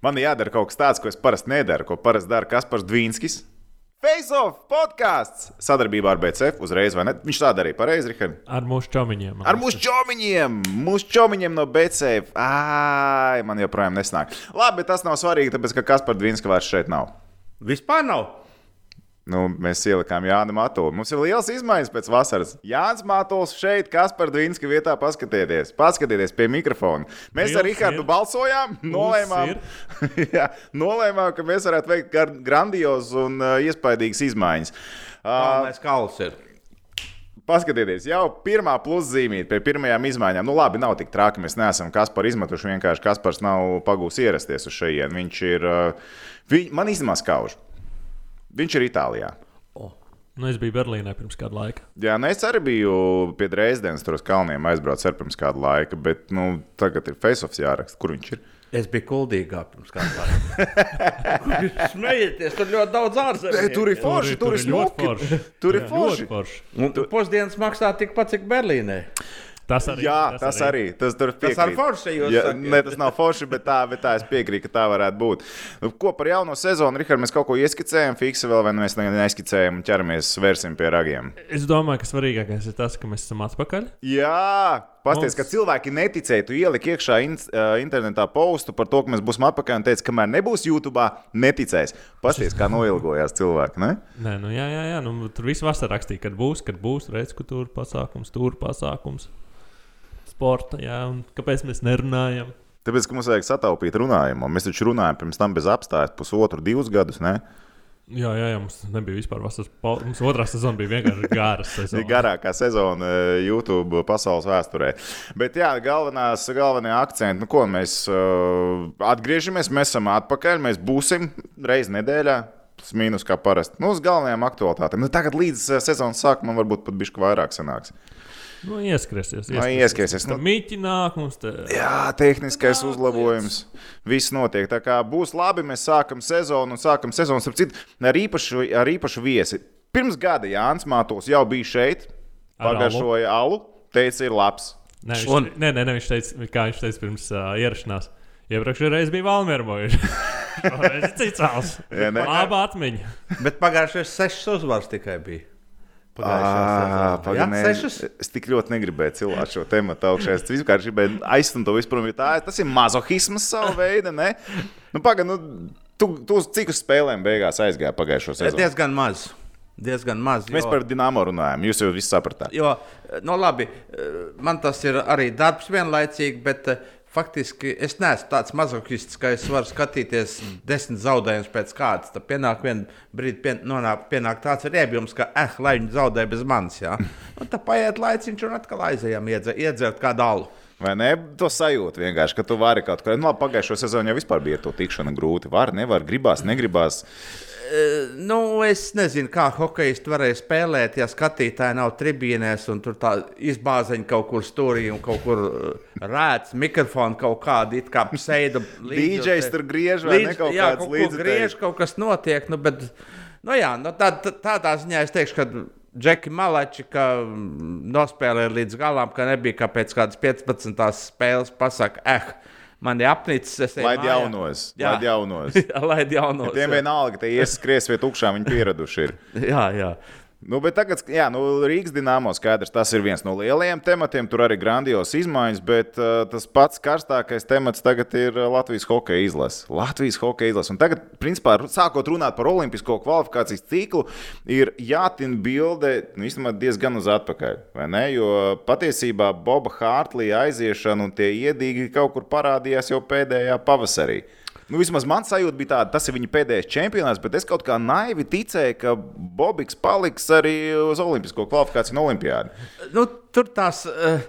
Man jādara kaut kas tāds, ko es parasti nedaru, ko parasti dara Kaspars Dvīnskis. Face off podkāsts sadarbībā ar BCF uzreiz, vai ne? Viņš tā darīja pareizi, Rihard. Ar mūsu čomiņiem. Ar mūsu čomiņiem, mūsu čomiņiem no BCF. Ai, man joprojām nesnāk. Labi, bet tas nav svarīgi, tāpēc ka Kaspars Dvīnskis vairs šeit nav. Vispār nav. Nu, mēs ielikām Jānu Matulu. Mums ir liels izmaiņas pēc vasaras. Jānis Matuls šeit, kas par Dvīnska vietā paskatieties. Paskatieties pie mikrofona. Mēs Liels ar Rihardu ir. balsojām, nolēmām, jā, nolēmām, ka mēs varētu veikt grandiozus un uh, iespaidīgas izmaiņas. Uh, Galvenais kauls ir. Paskatieties, jau pirmā pluszīmīte pie pirmajām izmaiņām. Nu, labi, nav tik traki. Mēs neesam Kaspars izmetuši. Vienkārši Kaspars nav pagūs ierasties uz šejienes. Viņš ir. Uh, viņ, man izmaz kauž. Viņš ir Itālijā. Nu, es biju Berlīnē pirms kāda laika. Jā, nu es arī biju pie Dresdenes, tur uz kalniem aizbraucis ar pirms kāda laika, bet nu, tagad ir face-offs jāraksta, kur viņš ir. Es biju kuldīgā pirms kāda laika. Jūs Smējieties, tur ļoti daudz ārzemnieku. Tur ir forši, tur ir ļoti forši. Tur ir Jā, forši. ļoti forši. Un pusdienas maksā tikpat, cik Berlīnē. Tas arī. Jā, tas arī. Tas, tur Tas piekrīt. ar forši jūs Jā, sakat. ne, tas nav forši, bet tā, bet tā es piekrītu, ka tā varētu būt. Nu, ko par jauno sezonu, Rihard, mēs kaut ko ieskicējam, fiksi vēl, vai nu mēs ne- neskicējam un ķeramies, vērsim pie ragiem. Es domāju, ka svarīgākais ir tas, ka mēs esam atpakaļ. Jā, pasties, Mums- ka cilvēki neticēja. Tu ieliki iekšā in, uh, internetā postu par to, ka mēs būsim atpakaļ un teici, kamēr nebūs YouTube, neticēs. Pasties, kā noilgojās cilvēki. Ne? Nē, nu, jā, jā, jā nu, tur viss vasarā rakstīja, kad būs, kad būs reizes, kur tur pasākums, tur pasākums. Sporta, jā, kāpēc mēs nerunājam? Tāpēc, ka mums vajag sataupīt runājumu. Mēs taču runājam pirms tam bez apstājas, pusotru, divus gadus. Ne? Jā, jā, jā mums nebija vispār vasaras. Mums otrā sezona bija vienkārši gara sezona. garākā sezona eh, YouTube pasaules vēsturē. Bet jā, galvenās, galvenie akcenti, nu, ko mēs uh, atgriežamies, mēs esam atpakaļ, mēs būsim reizes nedēļā. Tas mīnus kā parasti. Nu, uz galvenajām aktualitātēm. Nu, tagad līdz eh, sezonas sākumam varbūt pat bišķi vairāk sanāks. Nu, ieskriesies. Nu, ieskriesies. Tur mīķi nāk mums. Te... Jā, tehniskais uzlabojums. Viss notiek. Tā kā būs labi, mēs sākam sezonu un sākam sezonu starp citu, ar īpašu, ar īpašu viesi. Pirms gada Jānis Mātos jau bija šeit, Ar pagaršoja alu, teica, ir labs. Nē, viņš, Un- nē, nē, nē, viņš teica, kā viņš teica pirms uh, ierašanās. Iepriekšējā reizē bija Valmērmoja. Tas ir cits ne? Labā atmiņa. Bet pagājušajā sešas uzvaras tikai bija. Paganē, sešas. es tik ļoti negribēju cilāt šo tēmu augšā. Es vienkārši gribēju aizstumt to vispār. Tā, tas ir mazohisms savā veidā. Ne? Nu, paga, nu, tu, tu uz cik uz spēlēm beigās aizgāji pagājušo sezonu? Diezgan maz. Diezgan maz. Mēs jo- par dīnāmo runājam. Jūs jau viss sapratāt. Jo, nu, labi, man tas ir arī darbs vienlaicīgi, bet eh, faktiski es neesmu tāds mazohists, ka es varu skatīties desmit zaudējumus pēc kārtas. Tad pienāk viena brīdi, pien, nonāk, pienāk tāds riebjums, ka, eh, lai viņi zaudē bez manis. Jā. Un tad paiet laiciņš un atkal aizējām iedze, iedzert kādu alu. Vai ne? To sajūtu vienkārši, ka tu vari kaut ko. Nu, labi, pagājušo sezonu jau vispār bija to tikšana grūti. Var, nevar, gribās, negribās. Nu, es nezinu, kā hokejisti varēja spēlēt, ja skatītāji nav tribīnēs un tur tā izbāzeņa kaut kur stūrī un kaut kur uh, rēts, mikrofons kaut kāda it kā pseido. DJs tur griež vai ne kaut jā, kāds līdzekļs. griež, kaut kas notiek. Nu, bet, nu, jā, nu, tā, tā, tādā ziņā es teikšu, ka Džeki Malači ka mm, nospēlēja līdz galam, ka nebija kā pēc kādas 15. spēles pasaka, eh, man ir apnicis. es Laid mājā." jaunos, Jā. laid jaunos. Jā, laid jaunos. Tiem jā. vienalga, ka ieskries vai tukšā viņi pieraduši ir. jā, jā. Nu, bet tagad, jā, nu, Rīgas dīnāmo skaidrs, tas ir viens no lielajiem tematiem. Tur arī grandios izmaiņas, bet uh, tas pats karstākais temats tagad ir uh, Latvijas hokeja izlase. Latvijas hokeja izlase. Un tagad, principā, sākot runāt par olimpisko kvalifikācijas ciklu, ir jātina bilde nu, īstenībā diezgan uz atpakaļ. Jo patiesībā Boba Hārtlīja aiziešana un tie iedīgi kaut kur parādījās jau pēdējā pavasarī. Nu, vismaz man sajūta bija tāda, tas ir viņa pēdējais čempionāts, bet es kaut kā naivi ticēju, ka Bobiks paliks arī uz Olimpisko kvalifikāciju un Olimpiādu. nu, tur tās uh,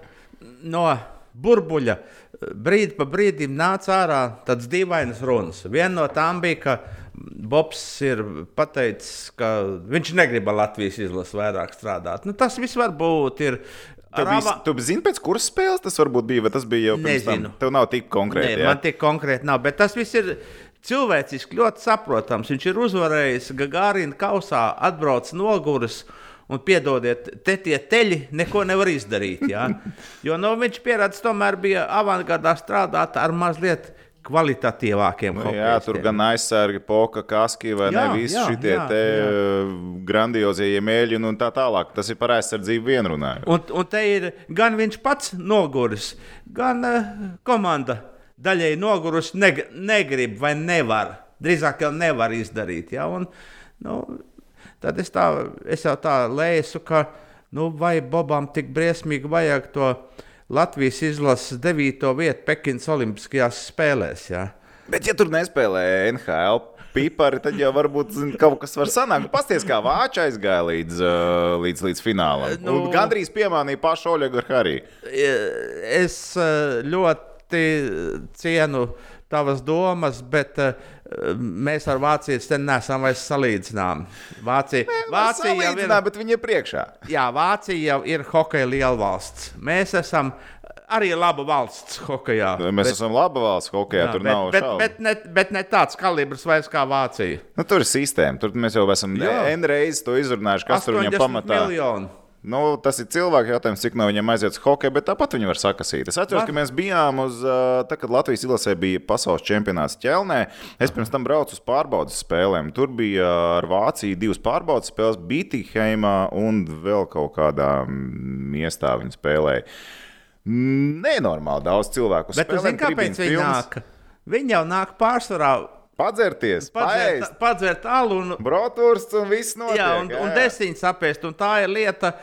no burbuļa eh, brīdi pa brīdim nāca ārā tādas dīvainas runas. Viena no tām bija, ka Bobs ir pateicis, ka viņš negrib Latvijas izlasi vairāk strādāt. Nu, tas viss varbūt ir. Tu, ar biji, tu zini, pēc kuras spēles tas varbūt bija, vai tas bija jau pirms tam? Nezinu. Tev nav tik konkrēti. Nē, jā? man tik konkrēti nav, bet tas viss ir cilvēciski ļoti saprotams. Viņš ir uzvarējis Gagārina kausā, atbraucis noguris. Un piedodiet, te tie teļi neko nevar izdarīt. Ja? Jo nu, viņš pierādījis, tomēr bija avangardā strādāt ar mazliet kvalitatīvākiem Nu, jā, tur hokeistiem. gan aizsargi, poka, kaski vai Jā, ne visi jā, šitie jā, te jā. eh, grandiozie mēļi un tā tālāk. Tas ir par aizsardzību vien runājot. Un, un te ir gan viņš pats noguris, gan uh, komanda daļai noguris, neg negrib vai nevar. Drīzāk jau nevar izdarīt. Ja? Un, nu, tad es, tā, es jau tā lēsu, ka nu, vai Bobam tik briesmīgi vajag to Latvijas izlases devīto vietu Pekinas Olimpiskajās spēlēs. Ja? Bet, ja tur nespēlē NHL pipari, tad jau varbūt zin, kaut kas var sanākt. Pasties, kā Vāča aizgāja līdz, uh, līdz, līdz finālam. Nu- Nu... Gandrīz piemānīja pašu Oļegu Hariju. Es ļoti cienu tavas domas, bet eh, mēs ar Vāciju te neesam vairs salīdzināmi. Vācija, Vācija, jau ir, bet viņi ir priekšā. jā, Vācija jau ir hokeja lielvalsts. Mēs esam arī laba valsts hokejā. Mēs bet, esam laba valsts hokeja, tur bet, nav bet, šaubu. bet, ne, bet ne tāds kalibrs vairs kā Vācija. Nu, tur ir sistēma. Tur mēs jau esam. N reizes to izrunājuši, kas tur viņam 80 pamatā. miljoni. Nu, tas ir cilvēks jautājums, cik no viņiem aiziet uz hokeju, bet tāpat viņi var sakasīt. Es atceros, ka mēs bijām uz, tā, kad Latvijas izlasē bija pasaules čempionāts ķelnē. Es pirms tam braucu uz pārbaudas spēlēm. Tur bija ar Vāciju divas pārbaudas spēles, Bitīheimā un vēl kaut kādā miestā viņi spēlēja. Nenormāli daudz cilvēku. Bet zini, kāpēc viņi nāk? Viņi jau nāk pārsvarā Padzerties, padzert, padzert alu un broturs un viss notiek. Jā, un, un desiņas apēst. Un tā ir lieta,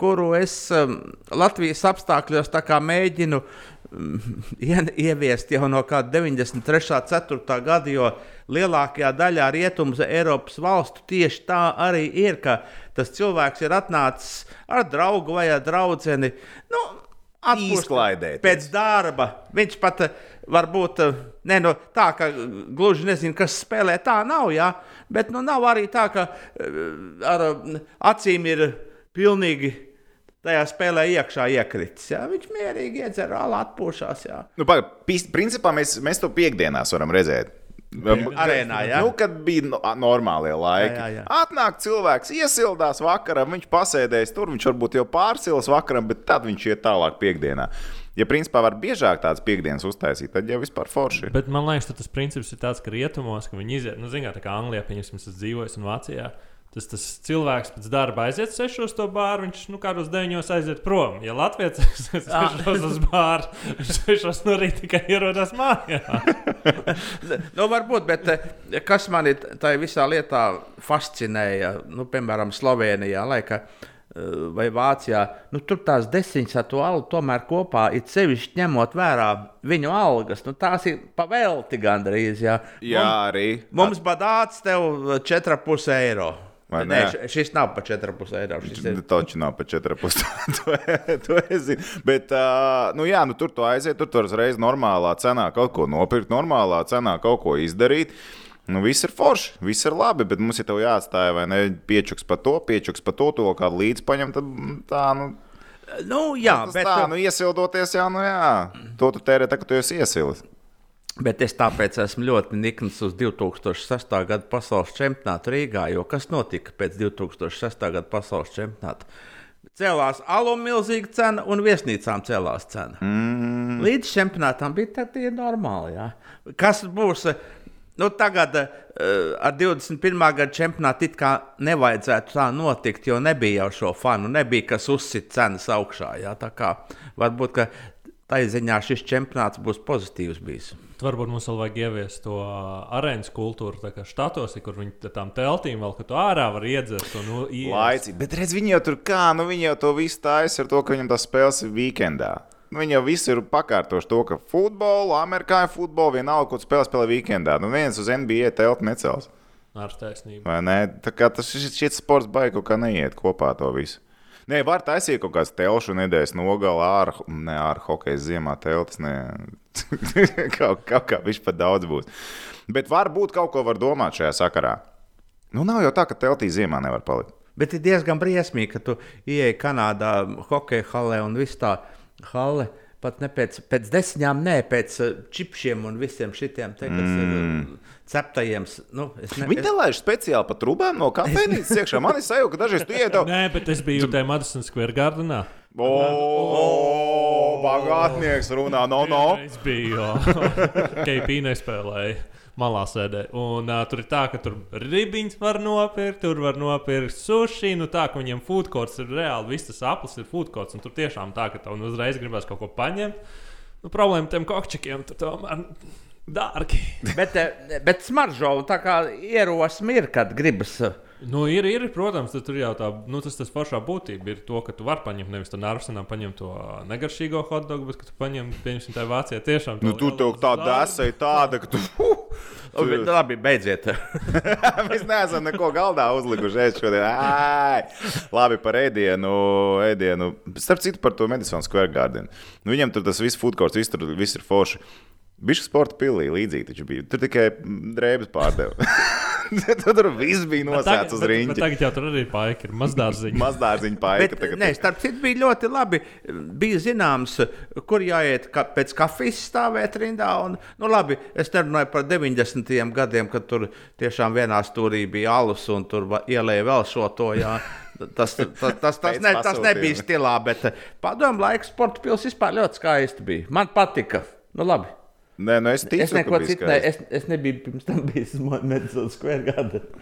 kuru es um, Latvijas apstākļos mēģinu um, ie- ieviest jau no kāda 93. 4. gada, jo lielākajā daļā rietumu Eiropas valstu tieši tā arī ir, ka tas cilvēks ir atnācis ar draugu vai ar draugu. Nu, atpūst Izklaidēties. Pēc darba viņš pat eh, varbūt eh, ne, no, tā, ka gluži nezina, kas spēlē. Tā nav. Jā, bet nu, nav arī tā, ka eh, ar eh, acīm ir pilnīgi tajā spēlē iekšā iekritis. Jā. Viņš mierīgi iedzer, atpūšās. Jā. Nu, paga, principā mēs, mēs to piekdienās varam redzēt. Arēnā, jā. Nu, kad bija no, normālie laiki. Jā, jā, jā. Atnāk cilvēks, iesildās vakarā, viņš pasēdēs tur, viņš varbūt jau pārsils vakaram, bet tad viņš iet tālāk piekdienā. Ja principā var biežāk tādas piekdienas uztaisīt, tad jau vispār forši. ir. Bet man liekas, ka tas princips ir tāds, ka rietumos, ka viņi iziet, nu, zināmā mērā, tā kā Anglijā, pieņemsim, es esmu dzīvojis un Vācijā. Tas, tas cilvēks pēc darba aiziet sešos to bāru, viņš nu, kādos deviņos aiziet prom. Ja Latvijas sešos uz bāru, viņš sešos no rīta tikai ierodas mājās. Nu, varbūt, bet eh, kas man tajā visā lietā fascinēja, nu, piemēram, Slovenijā laika, eh, vai Vācijā, nu, tur tās desmitas ar to algu tomēr kopā ir sevišķi ņemot vērā viņu algas. Nu, tās ir pavelti gandrīz. Jā, Jā, arī. Mums badāts tev 4,5 eiro. Vai Nē, ne? šis nav par 4,5 eiro. Šis ir Taču nav pa 4,5. to, to es zinu. Bet, uh, nu, jā, nu, tur tu aiziet, tur tu uzreiz normālā cenā kaut ko nopirkt, normālā cenā kaut ko izdarīt. Nu, viss ir forši, viss ir labi, bet mums ir jāatstāj, vai ne? Piečuks par to, piečuks par to, to kādu līdzi paņemt. Tad tā, nu, Nu, jā, tas bet, tā, nu, iesildoties, jā, nu, jā. To tu tērē, tā, ka tu esi iesilis. Bet es tāpēc esmu ļoti nikns uz 2006. gada pasaules čempionātu Rīgā. Jo kas notika pēc 2006. gada pasaules čempionāta? Cēlās alum milzīga cena un viesnīcām cēlās cena. Mm. Līdz čempionātam bija tā, normāli. Jā. Kas būs? Nu, tagad uh, ar 21. gada čempionātu it kā nevajadzētu tā notikt, jo nebija jau šo fanu, nebija kas uzsit cenas augšā. Jā, tā kā varbūt tā ziņā šis čempionāts būs pozitīvs bijis. Tad varbūt mums vēl vajag ieviest to arēnas kultūru, tā kā štatos, kur viņi tām teltīm vēl, ka tu ārā var iedzert un nu. Laicīgi. Bet redz, viņi jau tur kā, nu viņi jau to visu taisa ar to, ka viņam tas spēles ir weekendā. Nu, Viņi jau visi ir pakārtojuši to, ka futbolu, amerikāņu futbolu, vienalga, ko spēlē, spēlē weekendā. Nu, viens uz NBA telpu necels. Ar taisnību. Vai ne? Tā kā tas šis, sports baigs, kā neiet kopā to visu. Nē, var taisīt kaut kādas telšu nedēļas nogalē, ar, ne ar hokeja ziemā teltis. nē. kaut, kaut kā viņš pat daudz būs. Bet varbūt kaut ko var domāt šajā sakarā. Nu, nav jau tā, ka teltī ziemā nevar palikt. Bet ir diezgan briesmīgi, ka tu ieej Kanādā, hokeja halē un viss tā hale. Pat ne pēc, pēc desmitām, ne pēc uh, čipšiem un visiem šitiem, te, kas mm. ir uh, ceptajiem. Nu, es ne, Viņi nelaiž speciāli pa trūkām no kafejnīcas iekšā. Man ir sajūta, ka dažreiz tu iedod. Nē, bet es biju tajā Madison Square Gardenā. O, bagātnieks runā, no, no. Es biju KP nespēlēju. Malā sēdē. Un uh, tur ir tā, ka tur ribiņus var nopirkt, tur var nopirkt sushi. Nu, tā, ka viņiem food courts ir reāli, viss tas aplis ir food courts. Tur tiešām tā, ka tev nu uzreiz gribas kaut ko paņemt. Nu, problēma tiem kokčikiem tur tomēr dārgi. bet, bet smaržo tā kā ierosme ir, kad gribas. eh, Nu, ir, ir, protams, tur jau tā, nu, tas, tas pašā būtība ir to, ka tu vari paņemt nevis to nārsenā, paņemt to negaršīgo hotdogu, bet ka tu paņem, pieņemsim, tā Vācijā tiešām. Nu, tu tev tā ir tāda, ka tu. Labi, labi, beidziet. Mēs neesam neko galdā uzlikuši šodien. Ai! Labi, par ēdienu. ēdienu. Starp citu, par to Madison Square Garden. Nu, viņam tur tas viss food courts, viss tur viss ir forši. Bišķi sporta pilī līdzīgi taču bija. Tur tikai drēbes pārdeva. tur, tur viss bija Bet nosēts uz bet- bet rīņķa. Tagad jau tur arī paika ir mazdārziņa. Mazdārziņa Bet, paika. tagad nē, starp citu, bija ļoti labi. Bija zināms, kur jāiet ka, pēc kafijas stāvēt rindā. Un, nu, labi, es nerunāju par 90. gadiem, kad tur tiešām vienā stūrī bija alus un tur ielēja vēl šo to. Jā. Tas, tas, tas, tas, Pēc ne, tas nebija stilā, bet padomu laiku sporta pilsēta vispār ļoti skaisti bija. Man patika. Nu, labi. Nē, nu es ticu, Es neko citu, ne, es, es nebiju pirms tam bijis Madison Square Garden.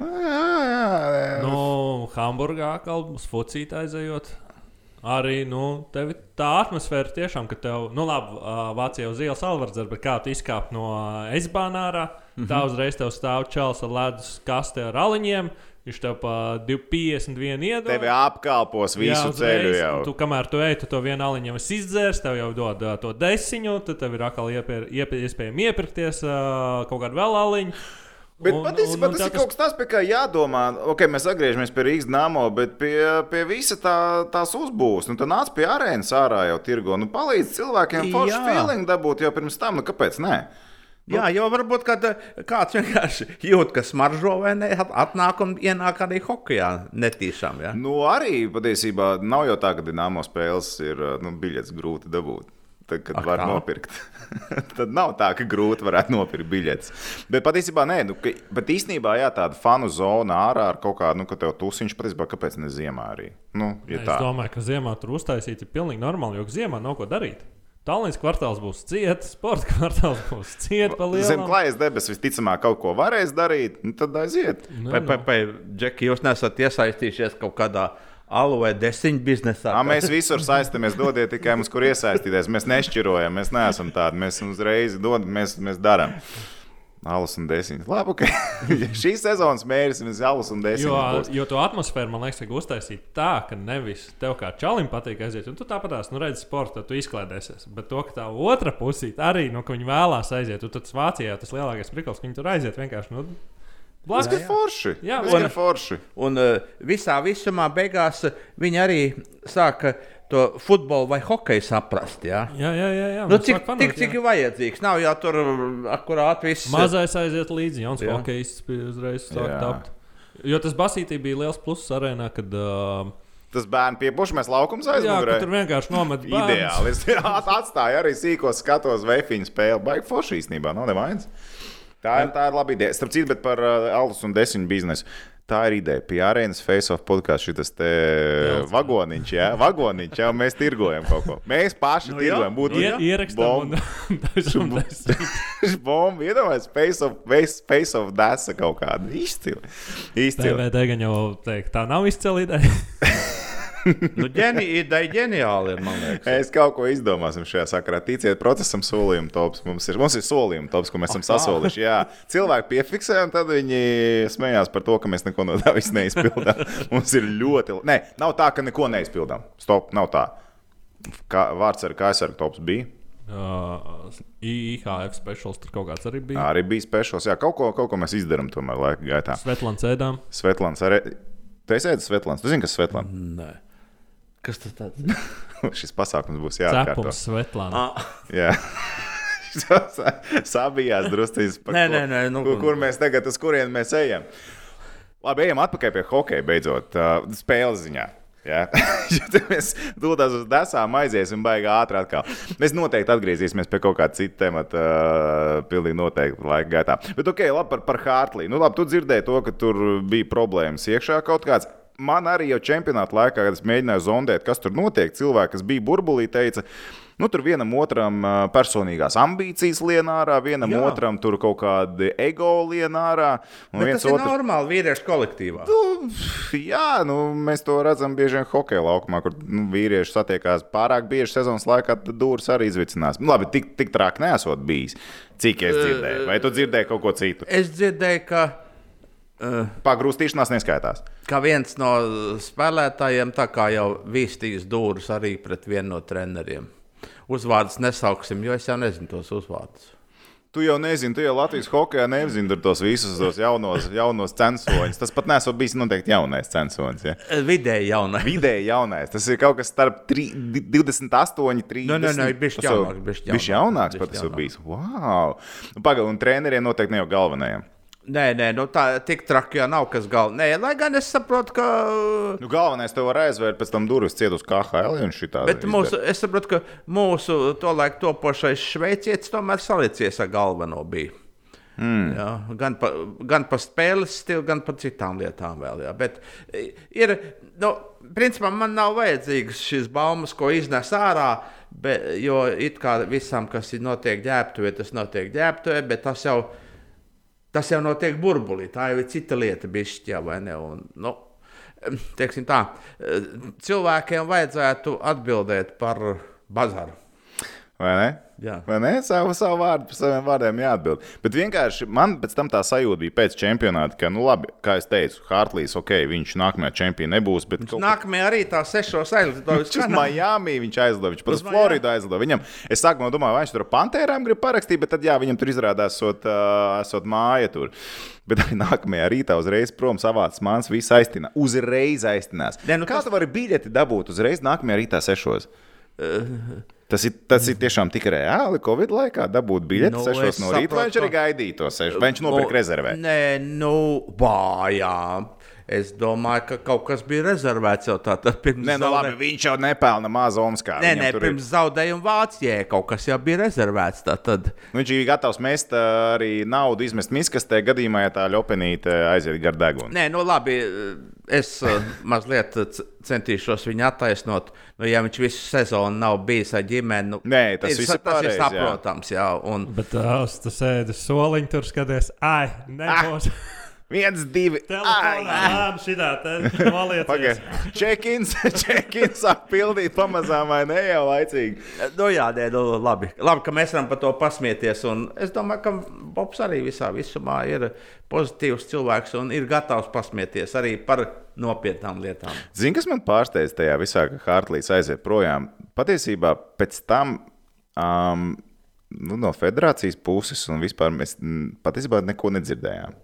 Jā, jā, jā. Nu, Hamburgā kalbas fucīt aizejot. Arī nu, tā atmosfēra tiešām, ka tev, nu, labi, Vācijā uz ielas alvardzēr, bet kā tu izkāp no Eisbānā ārā, Mhm. tā uzreiz tev stāv čels ar ledus kastē ar aliņiem. Viņš tev pa 251 iedod. Tevi apkalpos visu Jā, ceļu uzreiz, jau. un Tu, kamēr tu ej, tu to vienu aliņu esi izdzēris, tev jau dod uh, to desiņu, tad tev ir atkal iepir, iepir, iespējams iepirkties uh, kaut kādu vēl aliņu. Bet Un- patiesībā un- un tas tev ir kaut kas tāds, pie kā jādomā. Ok, mēs atgriežamies pie Rīgas namo, bet pie, pie visa tā, tās uzbūves. Nu, tā nāca pie arēnas ārā jau tirgo. Nu, palīdz cilvēkiem foršu feeling dabūt jau pirms tam. Nu, kāpēc? Nē? Jā, jo varbūt kad, eh, kāds vienkārši jūt, ka smaržo vai ne, at- atnāk un ienāk arī hokeja netīšām. Ja? Nu, arī patiesībā nav jau tā, ka dīnāmo spēles ir nu, biļets grūti dabūt. Tad, kad Ak, var tā? nopirkt, tad nav tā, ka grūti varētu nopirkt biļetes. Bet patiesībā nē, nu, ka, bet īstenībā jā, tāda fanu zona ārā ar kaut kādu, nu, ka tev tusiņš patiesībā kāpēc ne ziemā arī. Nu, ja Es tā. domāju, ka ziemā tur uztaisīt ir pilnīgi normāli, jo ziemā nav ko darīt. Tallinas kvartāls būs ciets, sporta kvartāls būs ciets pa Zem klājas debesis visticamāk kaut ko varēs darīt, nu, tad aiziet. Nu, Vai, vai, vai, Džeki, jūs nesat iesaistījušies kaut kādā alu vai desiņu biznesā? Ā, mēs visur saistamies, dodiet tikai mums, kur iesaistīties. Mēs nešķirojam, mēs neesam tādi. Mēs uzreiz dodam, mēs, mēs darām. Alus un desmit. Labi, ok. Šīs sezonas mērķis ir alus un desmit. Jo, būs. jo to atmosfēru man liekas, ka uztaisīt tā, ka nevis tev kā čalim patīk aiziet, un tu tāpatās, nu, redzi, sporta, tad tu izklaidēsies. Bet to, ka tā otra pusīte arī, nu, ka viņi vēlās aiziet, un tad tas Vācijā tas lielākais prikals, ka viņi tur aiziet vienkārši. Nu, Blakus. ir forši. Jā, un- ir forši. Un uh, visā visumā beigās uh, viņi arī sāka to futbolu vai hokeju saprast. Ja? Jā, jā, jā. jā Nu, cik, sāk fanot, tik, cik jā. ir vajadzīgs? Nav jau tur uh, akurāt viss. Mazais aiziet līdzi, jauns hokejs uzreiz sāk tapt. Jo tas basītī bija liels pluss arēnā, kad. Uh, Tas bērnu piepušamies laukums ka tur vienkārši nomet bērnus. Ideāli. Es atstāju arī sīkos skatos vefiņu spēli. Baigi forši īstenībā, nav nevainas. Tā ir, tā ir laba ideja. Starp citu, bet par uh, alus un desmit biznesu. Tā ir ideja. Pie arēnas face-off podkāstu šis te vagoniņš, jā, vagoniņš, jau mēs tirgojam kaut ko. Mēs paši Nu jā, tirgojam. Būtu Ie, ierakstam un dažam desmit. Bomba, iedomājieties, face of, face, face of desa kaut kāda izcila. Izcila. DVD gan jau teikt, tā nav izcila ideja. Nu, ģeni, ideja ģeniāli ir, man liekas. Es kaut ko izdomāsim šajā sakarā. Ticiet, procesam solījuma tops. Mums ir, mums ir solījuma tops, ko mēs esam sasolījuši. Jā, cilvēki piefiksē, un tad viņi smējās par to, ka mēs neko no tā visa neizpildām. mums ir ļoti. Nē, nav tā, ka neko neizpildām. Stop, nav tā. Kā, vārds ar KSR tops bija. Uh, IHF speciāls tur kaut kāds arī bija. Arī bija speciāls. Jā, kaut ko, kaut ko mēs izdarām tomēr laika gaitā. Svetlāns ēdām. Svetlāns arī. Tu esi ēdis Svetlāns. Tu zini, kas Svetlāns? Nē. Kas tas tāds? Šis pasākums būs jāatkārto. Cepums Svetlāna. Ah, Jā. Sabijās druskuļi. Nē, nē, nē, nu- kur, kur mēs tagad, uz kurien mēs ejam? Labi, ejam atpakaļ pie hokeja beidzot, uh, spēles ziņā. Ja? Te mēs dodamies uz desām, aiziesim baigā ātri atkal. Mēs noteikti atgriezīsimies pie kaut kāda cita temata, uh, pilnīgi noteikti laika gaitā. Bet, ok, labi par, par Hartliju. Nu, labi, tu dzirdēji to, ka tur bija problēmas iekšā kaut kāds. Man arī jau čempionāta laikā, kad es mēģināju zondēt, kas tur notiek, cilvēki, kas bija burbulī, teica, Nu, tur vienam otram personīgās ambīcijas lien ārā, vienam Jā. Otram tur kaut kāda ego lien ārā. tas ir otrs- normāli vīriešu kolektīvā. Nu, jā, nu, mēs to redzam bieži vien hokeja laukumā, kur nu, vīrieši satiekās pārāk bieži sezonas laikā, tad dūris arī izvicinās. Nu, labi, tik, tik traki nesot bijis. Cik es dzirdēju? Vai tu dzirdēji kaut ko citu? Es dzirdēju, ka, uh, Pagrūstīšanās neskaitās. Ka viens no spēlētājiem tā kā jau vīstījis dūrus arī pret vienu no treneriem. Uzvārdus nesauksim, jo es jau nezinu tos uzvārdus. Tu jau nezini, tu jau Latvijas hokeja nezini tos visus tos jaunos, jaunos censoņus. Tas pat nesot bijis noteikti jaunais censonis. Ja? Eh, Vidēji jaunai. Vidēji jaunais. Tas ir kaut kas starp tri, di- 28, 30. Nē, nē, nē, bišķi Tas jau- jaunāks, bišķi bišķi jaunāks, jaunāks bišķi pat tas jau jaunāks. bijis. Wow! Nu, Pagaidām, un treneriem noteikti ne jau galvenajiem. Nē, nē, nu tā tik traki jau nav kas galvenais. Nē, lai gan es saprotu, ka. Nu, galvenais tev var aizvērt pēc tam durvis ciet uz KHL un šitā. Bet mūsu, es saprotu, ka mūsu tolaik topošais šveicietis tomēr salīdzies ar galveno bija. Mm. Jā, gan par gan pa spēles stilu, gan par citām lietām vēl. Jā. Bet ir, nu, principā man nav vajadzīgas šīs baumas, ko iznes ārā. Be, jo it kā visam, kas ir notiek ģērbtuvē, tas notiek ģērbtuvē, bet tas jau, tas jau notiek burbulī. Tā jau ir cita lieta, bišķi, vai ne? Un, nu, tā, cilvēkiem vajadzētu atbildēt par bazaru. Vai ne? Jā. Vai ne? Savu, savu vārdu par saviem vārdiem jāatbild. Bet vienkārši man pēc tam tā sajūta bija pēc čempionāta, ka, nu, labi, kā jau teicu, Hartlīs, ok, viņš nākamajā čempionā nebūs. Bet kaut Nākamajā arī tā sešos aizlidoja Viņš uz. Miami viņš aizlidoja, viņš pat uz Floridu aizlidoja. Viņam, es sākumā domāju, vai viņš tur pantērām grib parakstīt, bet tad jā, viņam tur izrādās, esot, uh, esot māja tur. Bet arī nākamajā rītā uzreiz prom savāds mans, viss aiztinās. Uzreiz aiztinās. Ne, nu Kā tas- tu vari biļeti dabūt uzreiz nākamajā rītā sešos? Tas ir, tas ir tiešām tik reāli. Covid laikā dabūt biļeti Nu, nu, sešos es no rīta, vai viņš arī gaidīja to sešu, vai viņš nopirka rezervē? Nē, nu, vājā. Es domāju, ka kaut kas bija rezervēts jau tādā pirms Nē, nu zaudē- labi, viņš jau nepelna mazu Omaskā. Nē, nē, tur ir- pirms zaudējuma Vācijai kaut kas jau bija rezervēts. Tad Nu, Viņš ir gatavs mest arī naudu, izmest miskastē, gadījumā, ja tā ļopenīte aiziet gar degunu. Nē, nu labi, es uh, mazliet centīšos viņu attaisnot. Nu, ja viņš visu sezonu nav bijis ar ģimeni, nu, Nē, tas ir, tas pareizi, ir jā. saprotams. Jā, un, Bet tu sēdi uz soliņa, tur skaties, ai, nebūs. Viens, divi, Telefonā, šitā. Pagaidiet, check-ins, check-ins sāk pildīt pamazām, vai ne jau laicīgi. nu, jā, nē, nu, labi. labi, ka mēs varam par to pasmieties. un Es domāju, ka Bobs arī visā visumā ir pozitīvs cilvēks un ir gatavs pasmieties arī par nopietnām lietām. Zini, kas man pārsteidz tajā visā, ka Hartlīs aiziet projām? Patiesībā pēc tam. Um, Nu, no federācijas puses, un vispār mēs patiesībā neko nedzirdējām.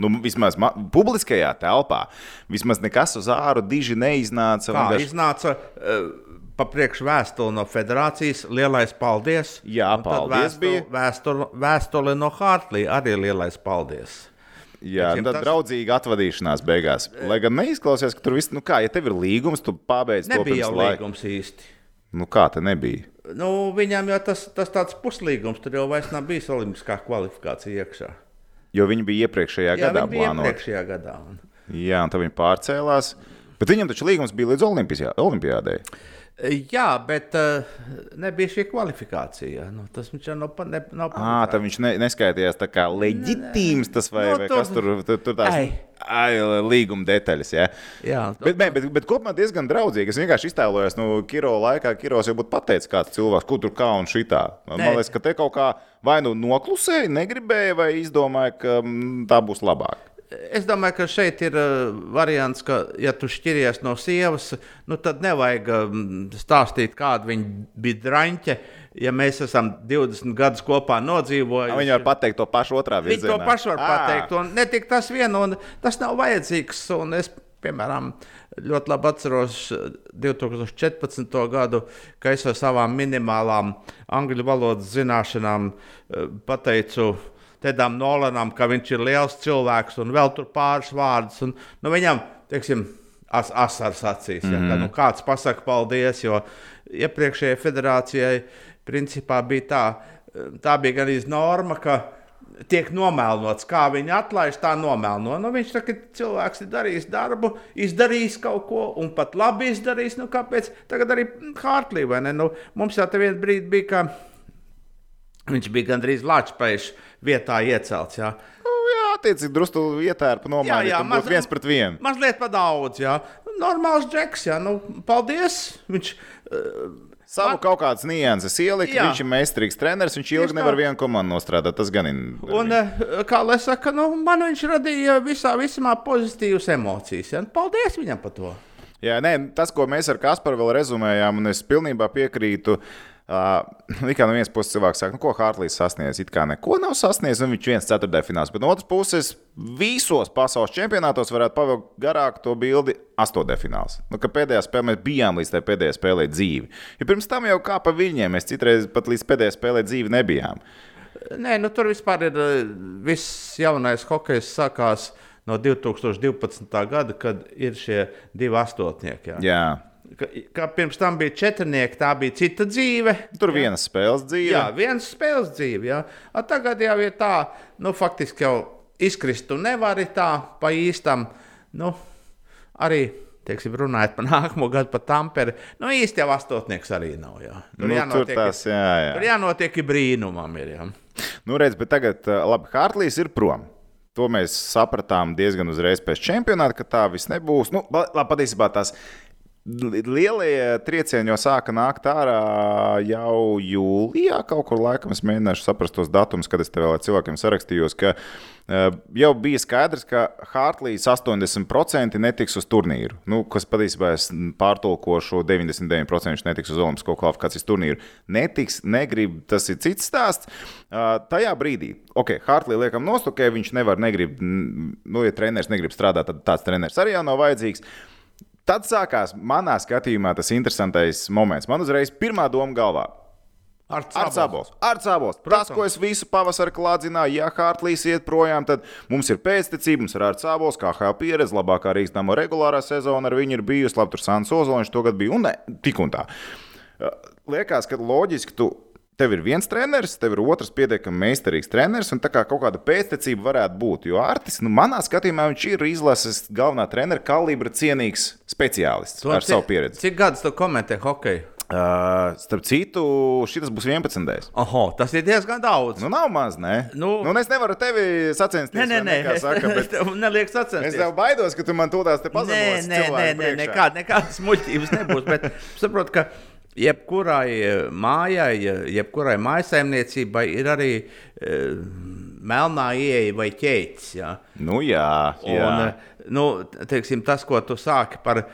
Nu, vismaz ma- publiskajā telpā, vismaz nekas uz āru diži neiznāca. Kā vienkārši- iznāca uh, pa priekšu vēstuli no federācijas, lielais paldies. Jā, paldies. Vēstuli, vēstuli, vēstuli no Hartlī arī lielais paldies. Jā, Teiksim, tā tas- draudzīga atvadīšanās beigās. Lai gan neizklausās, ka tur viss, nu kā, ja tev ir līgums, tu pabeidz to Nebija pirms jau laika. līgums īsti. Nu kā tā nebija? Nu, viņam jau tas, tas tāds puslīgums, tur jau vairs nav bijis olimpiskā kvalifikācija iekšā. Jo viņi bija iepriekšējā Jā, gadā plānoti. iepriekšējā gadā. Un... Jā, un tad viņi pārcēlās. Bet viņam taču līgums bija līdz Olimpijā- Olimpijādei. Jā, bet uh, nebija šī kvalifikācija. Nu, tas viņš jau nav, pa- ne, nav Ah, viņš ne, neskaitījās tā kā leģitīms tas vai, Nu, vai tur- kas tur, tur, tur tās Ai. ai, līguma detaļas. Ja? Jā, Bet, bet, bet, bet kopumā diezgan draudzīgi. Es vienkārši iztēlojos, nu, Kiro laikā Kiros jau būtu pateicis, kāds cilvēks, kur tur kā un šitā. Man liekas, ka te kaut kā vai nu noklusēja, negribēja, vai izdomāja, ka mm, tā būs labāk. Es domāju, ka šeit ir uh, variants, ka, ja tu šķiries no sievas, nu, tad nevajag um, stāstīt, kāda viņa bija draņķe. Ja mēs esam 20 gadus kopā nodzīvojuši, Viņi var pateikt to pašu otrā Viņi virzienā. to pašu var Ā. pateikt. Un ne tik tas vien, un tas nav vajadzīgs. Es, piemēram, ļoti labi atceros 2014. gadu, kad es ar savām minimālām angļu valodas zināšanām eh, pateicu. Tedam Nolanam, ka viņš ir liels cilvēks un vēl tur pāris vārdus. Un, nu, viņam, teiksim, as, asars acīs. Mm -hmm. ja, ka, nu, kāds pasakā paldies, jo iepriekšējai federācijai principā bija tā, tā bija gan norma, ka tiek nomēlots. Kā viņi atlaiž, tā nomēlo. Nu, viņš tā, cilvēks ir darījis darbu, izdarījis kaut ko, un pat labi izdarījis. Nu, kāpēc? Tagad arī Hartlī, vai ne? Nu, mums jau tā vienā brīdī bija, ka viņš bija gandrīz Latvijas vietā iecelts. Jā. Nu, jā, attiecīgi, drusku ietērpa nomainīt. Jā, jā maz, viens pret vienu. Mazliet pa daudz, jā. Normāls džeks, jā. Nu, paldies. Viņš, uh, Savu man... kaut kādas nianses ielika. Jā. Viņš ir meistarīgs treneris. Viņš ilgi nevar vienu komandu nostrādāt. Tas gan ir. Un, eh, kā lai saka, nu, man viņš radīja visā visumā pozitīvas emocijas. Ja? Paldies viņam par to! Jā, nē, tas, ko mēs ar Kasparu vēl rezumējām, un es pilnībā piekrītu. Uh, kā no vienas puses cilvēks saka, nu, ko Hārlīs sasniedz. It kā neko nav sasniedzis, un viņš viens ceturtajā finālā. Bet no otras puses, visos pasaules čempionātos varētu pavilkt garāk to bildi astotajā finālā. Nu, pēdējā spēlē mēs bijām līdz pēdējai spēlē dzīvi. Ja pirms tam jau kā pa viņiem, mēs citreiz pat līdz pēdējai spēlē dzīvi nebijām. Nē, nu, tur vispār ir viss jaunais hokejs sākās no 2012. gada, kad ir šie divi astotnieki. Jā. jā. Ka pirms tam bija četrnieki, tā bija cita dzīve. Tur bija viena spēles dzīve. Jā, viena spēles dzīve. Jā. A, tagad jau ir tā, nu, faktiski jau izkrist tu nevari tā pa īstam. Nu, arī teiksim, runājot par nākamo gadu, par Tamperi. Nu, īsti jau astotnieks arī nav. Jā. Tur, nu, jānotiek, tur, tās, jā, jā. tur jānotiek brīnumam. Ir, jā. Nu, redz, bet tagad, labi, Hārtlīs ir prom. To mēs sapratām diezgan uzreiz pēc čempionāta, ka tā viss nebūs. Nu, labi, patiesībā tās Lielie triecieni jau sāka nākt ārā jau jūlijā. Kaut kur laikam es mēģināšu saprast tos datumus, kad es te vēl cilvēkiem sarakstījos. Ka, uh, jau bija skaidrs, ka Hartlīs 80% netiks uz turnīru. Nu, kas patiesībā es pārtulkošu 99% viņš netiks uz Olimpisko kvalifikācijas turnīru. Netiks, negrib, tas ir cits stāsts. Uh, tajā brīdī, ok, Hartlī liekam nostokē, viņš nevar, negrib, nu, ja treneris negrib strādāt, tad tāds treneris arī jau nav vajadzīgs. Tad sākās manā skatījumā tas interesantais moments. Man uzreiz pirmā doma galvā. Ar cēloņu. Ar cēloņu. Tas, ko es visu pavasaru klādzināju, ja Hartlīs iet projām, tad mums ir pēctecība, mums ir ar cēloņu, kā HL pieredze, labākā Rīgas regulārā sezona ar viņu ir bijusi. Labi, tur Sāns Ozoliņš to gadu bija un ne, tik un tā. Liekas, ka loģiski tu Tev ir viens treneris, tev ir otrs pietiekami meistarīgs treneris, un tā kā kaut kāda pēctecība varētu būt. Jo Artis, nu, manā skatījumā, viņš ir izlases galvenā trenera kalibra cienīgs speciālists to ar savu pieredzi. Cik gadus tu komentē hokeju? Uh, starp citu, šis būs 11. Oho, tas ir diezgan daudz. Nu, nav maz, ne? Nu, nu es nevaru tevi sacensties. Nē, nē, nē. Kā saka, bet... Nelieku sacensties. Es tev baidos, ka tu man tūlīt te pazemosi. Nē, nē, nē, nē, nekād, nekādas muļķības nebūs. Bet saprotu, ka jebkurai eh, mājai, jebkurai mājsaimniecībai ir arī e, melnā ieeja vai ķēdes. Ja? Nu, jā, jā. Un, eh, nu, teiksim, tas, ko tu sāki par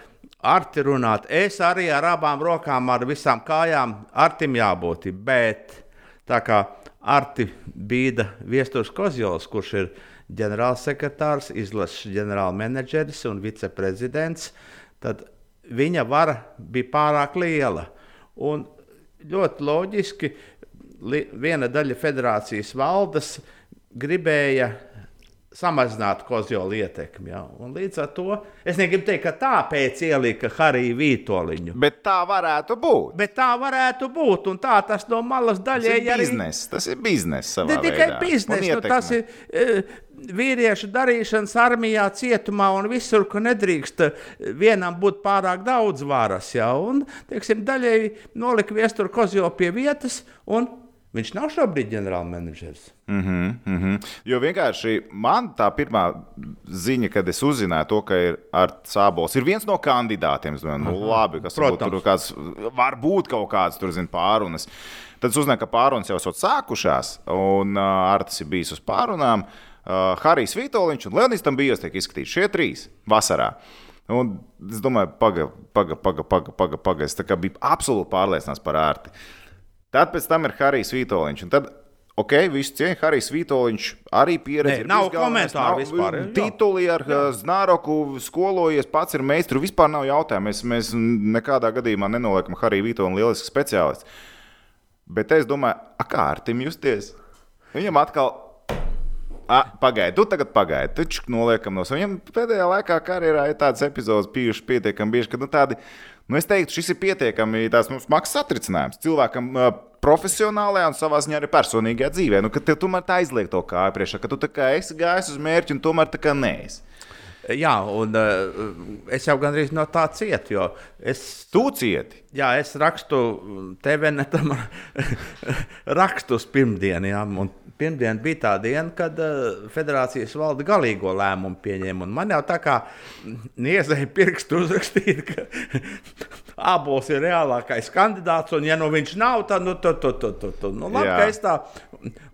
arti runāt, es arī ar abām rokām, ar visām kājām, artim jābūt. Bet tā kā arti bīda Viestures Kozjols, kurš ir ģenerālsekretārs, izlases ģenerālmenedžeris un viceprezidents, tad viņa vara bija pārāk liela. Un ļoti loģiski viena daļa federācijas valdes gribēja samazināt kozjola ietekmi. Ja? Un līdz ar to es negribu teikt, ka tāpēc ielika Hariju Vītoliņu. Bet tā varētu būt. Bet tā varētu būt. Un tā tas no malas daļai ir biznesa. Tas ir biznesa. Ne tikai biznesa, nu, tas ir. E, vīriešu darīšanas armijā, cietumā un visur, kur nedrīkst vienam būt pārāk daudz varas. Ja? Un, teiksim, daļai nolika viestura kozjo pie vietas, un viņš nav šobrīd ģenerālmenedžers. Mm -hmm, mm -hmm. Jo vienkārši man tā pirmā ziņa, kad es uzzināju to, ka ir Arts Sābols, ir viens no kandidātiem. Es domāju, nu, labi, kas Protams. tur kāds, var būt kaut kāds tur, zin, pārunas. Tad es uzzināju, ka pārunas jau esat sākušās, un uh, Arts ir bijis uz pārunām. Uh, uh, Harijs Vitoļņš un Leonijas tam bija tiek izskatīti šie trīs vasarā. Un es domāju, pagaidi, pagaidi, pagaidi, pagaidi. Paga, paga. Es biju absolūti pārliecināts par ārti. Tad pēc tam ir Harijs Vitoļņš. Tad Ok, visu cieņu. Harijs Vitoļņš arī pieredzējis. Nav komentāru vispār. Tituli ar jā. Znaroku skolojies, pats ir meistars. Vispār nav jautājumu. Mēs, mēs nekādā gadījumā nenoliekam Hariju Vitoļņu lielisku speciālistu. Bet es domāju, kā ar tim justies? Viņam atkal Pagaidiet, tu tagad pagaidi. Taču noliekam no saviem. Viņam pēdējā laikā karjerā ir tādas epizodes bijušas pietiekami bieži, ka nu, tādi, nu, es teiktu, šis ir pietiekami tāds nu, smags satricinājums. Cilvēkam uh, profesionālajā un savā ziņā arī personīgajā dzīvē. Nu, ka tev tomēr tā aizliek to kāju priekšā, ka tu tā kā esi gājis uz mērķi un tomēr tā kā neesi. Jā, un uh, es jau gandrīz no tā cietu, jo es. Tu cieti. Jā, es rakstu TVNetam rakstu uz pirmdienu. Jā, un pirmdiena bija tā diena, kad uh, federācijas valde galīgo lēmumu pieņēma. Man jau tā kā niezēja pirkstu uzrakstīt, ka abos ir reālākais kandidāts, un ja nu viņš nav, tad nu, tu, tu, tu, tu, tu. Nu, labi, Jā. ka es tā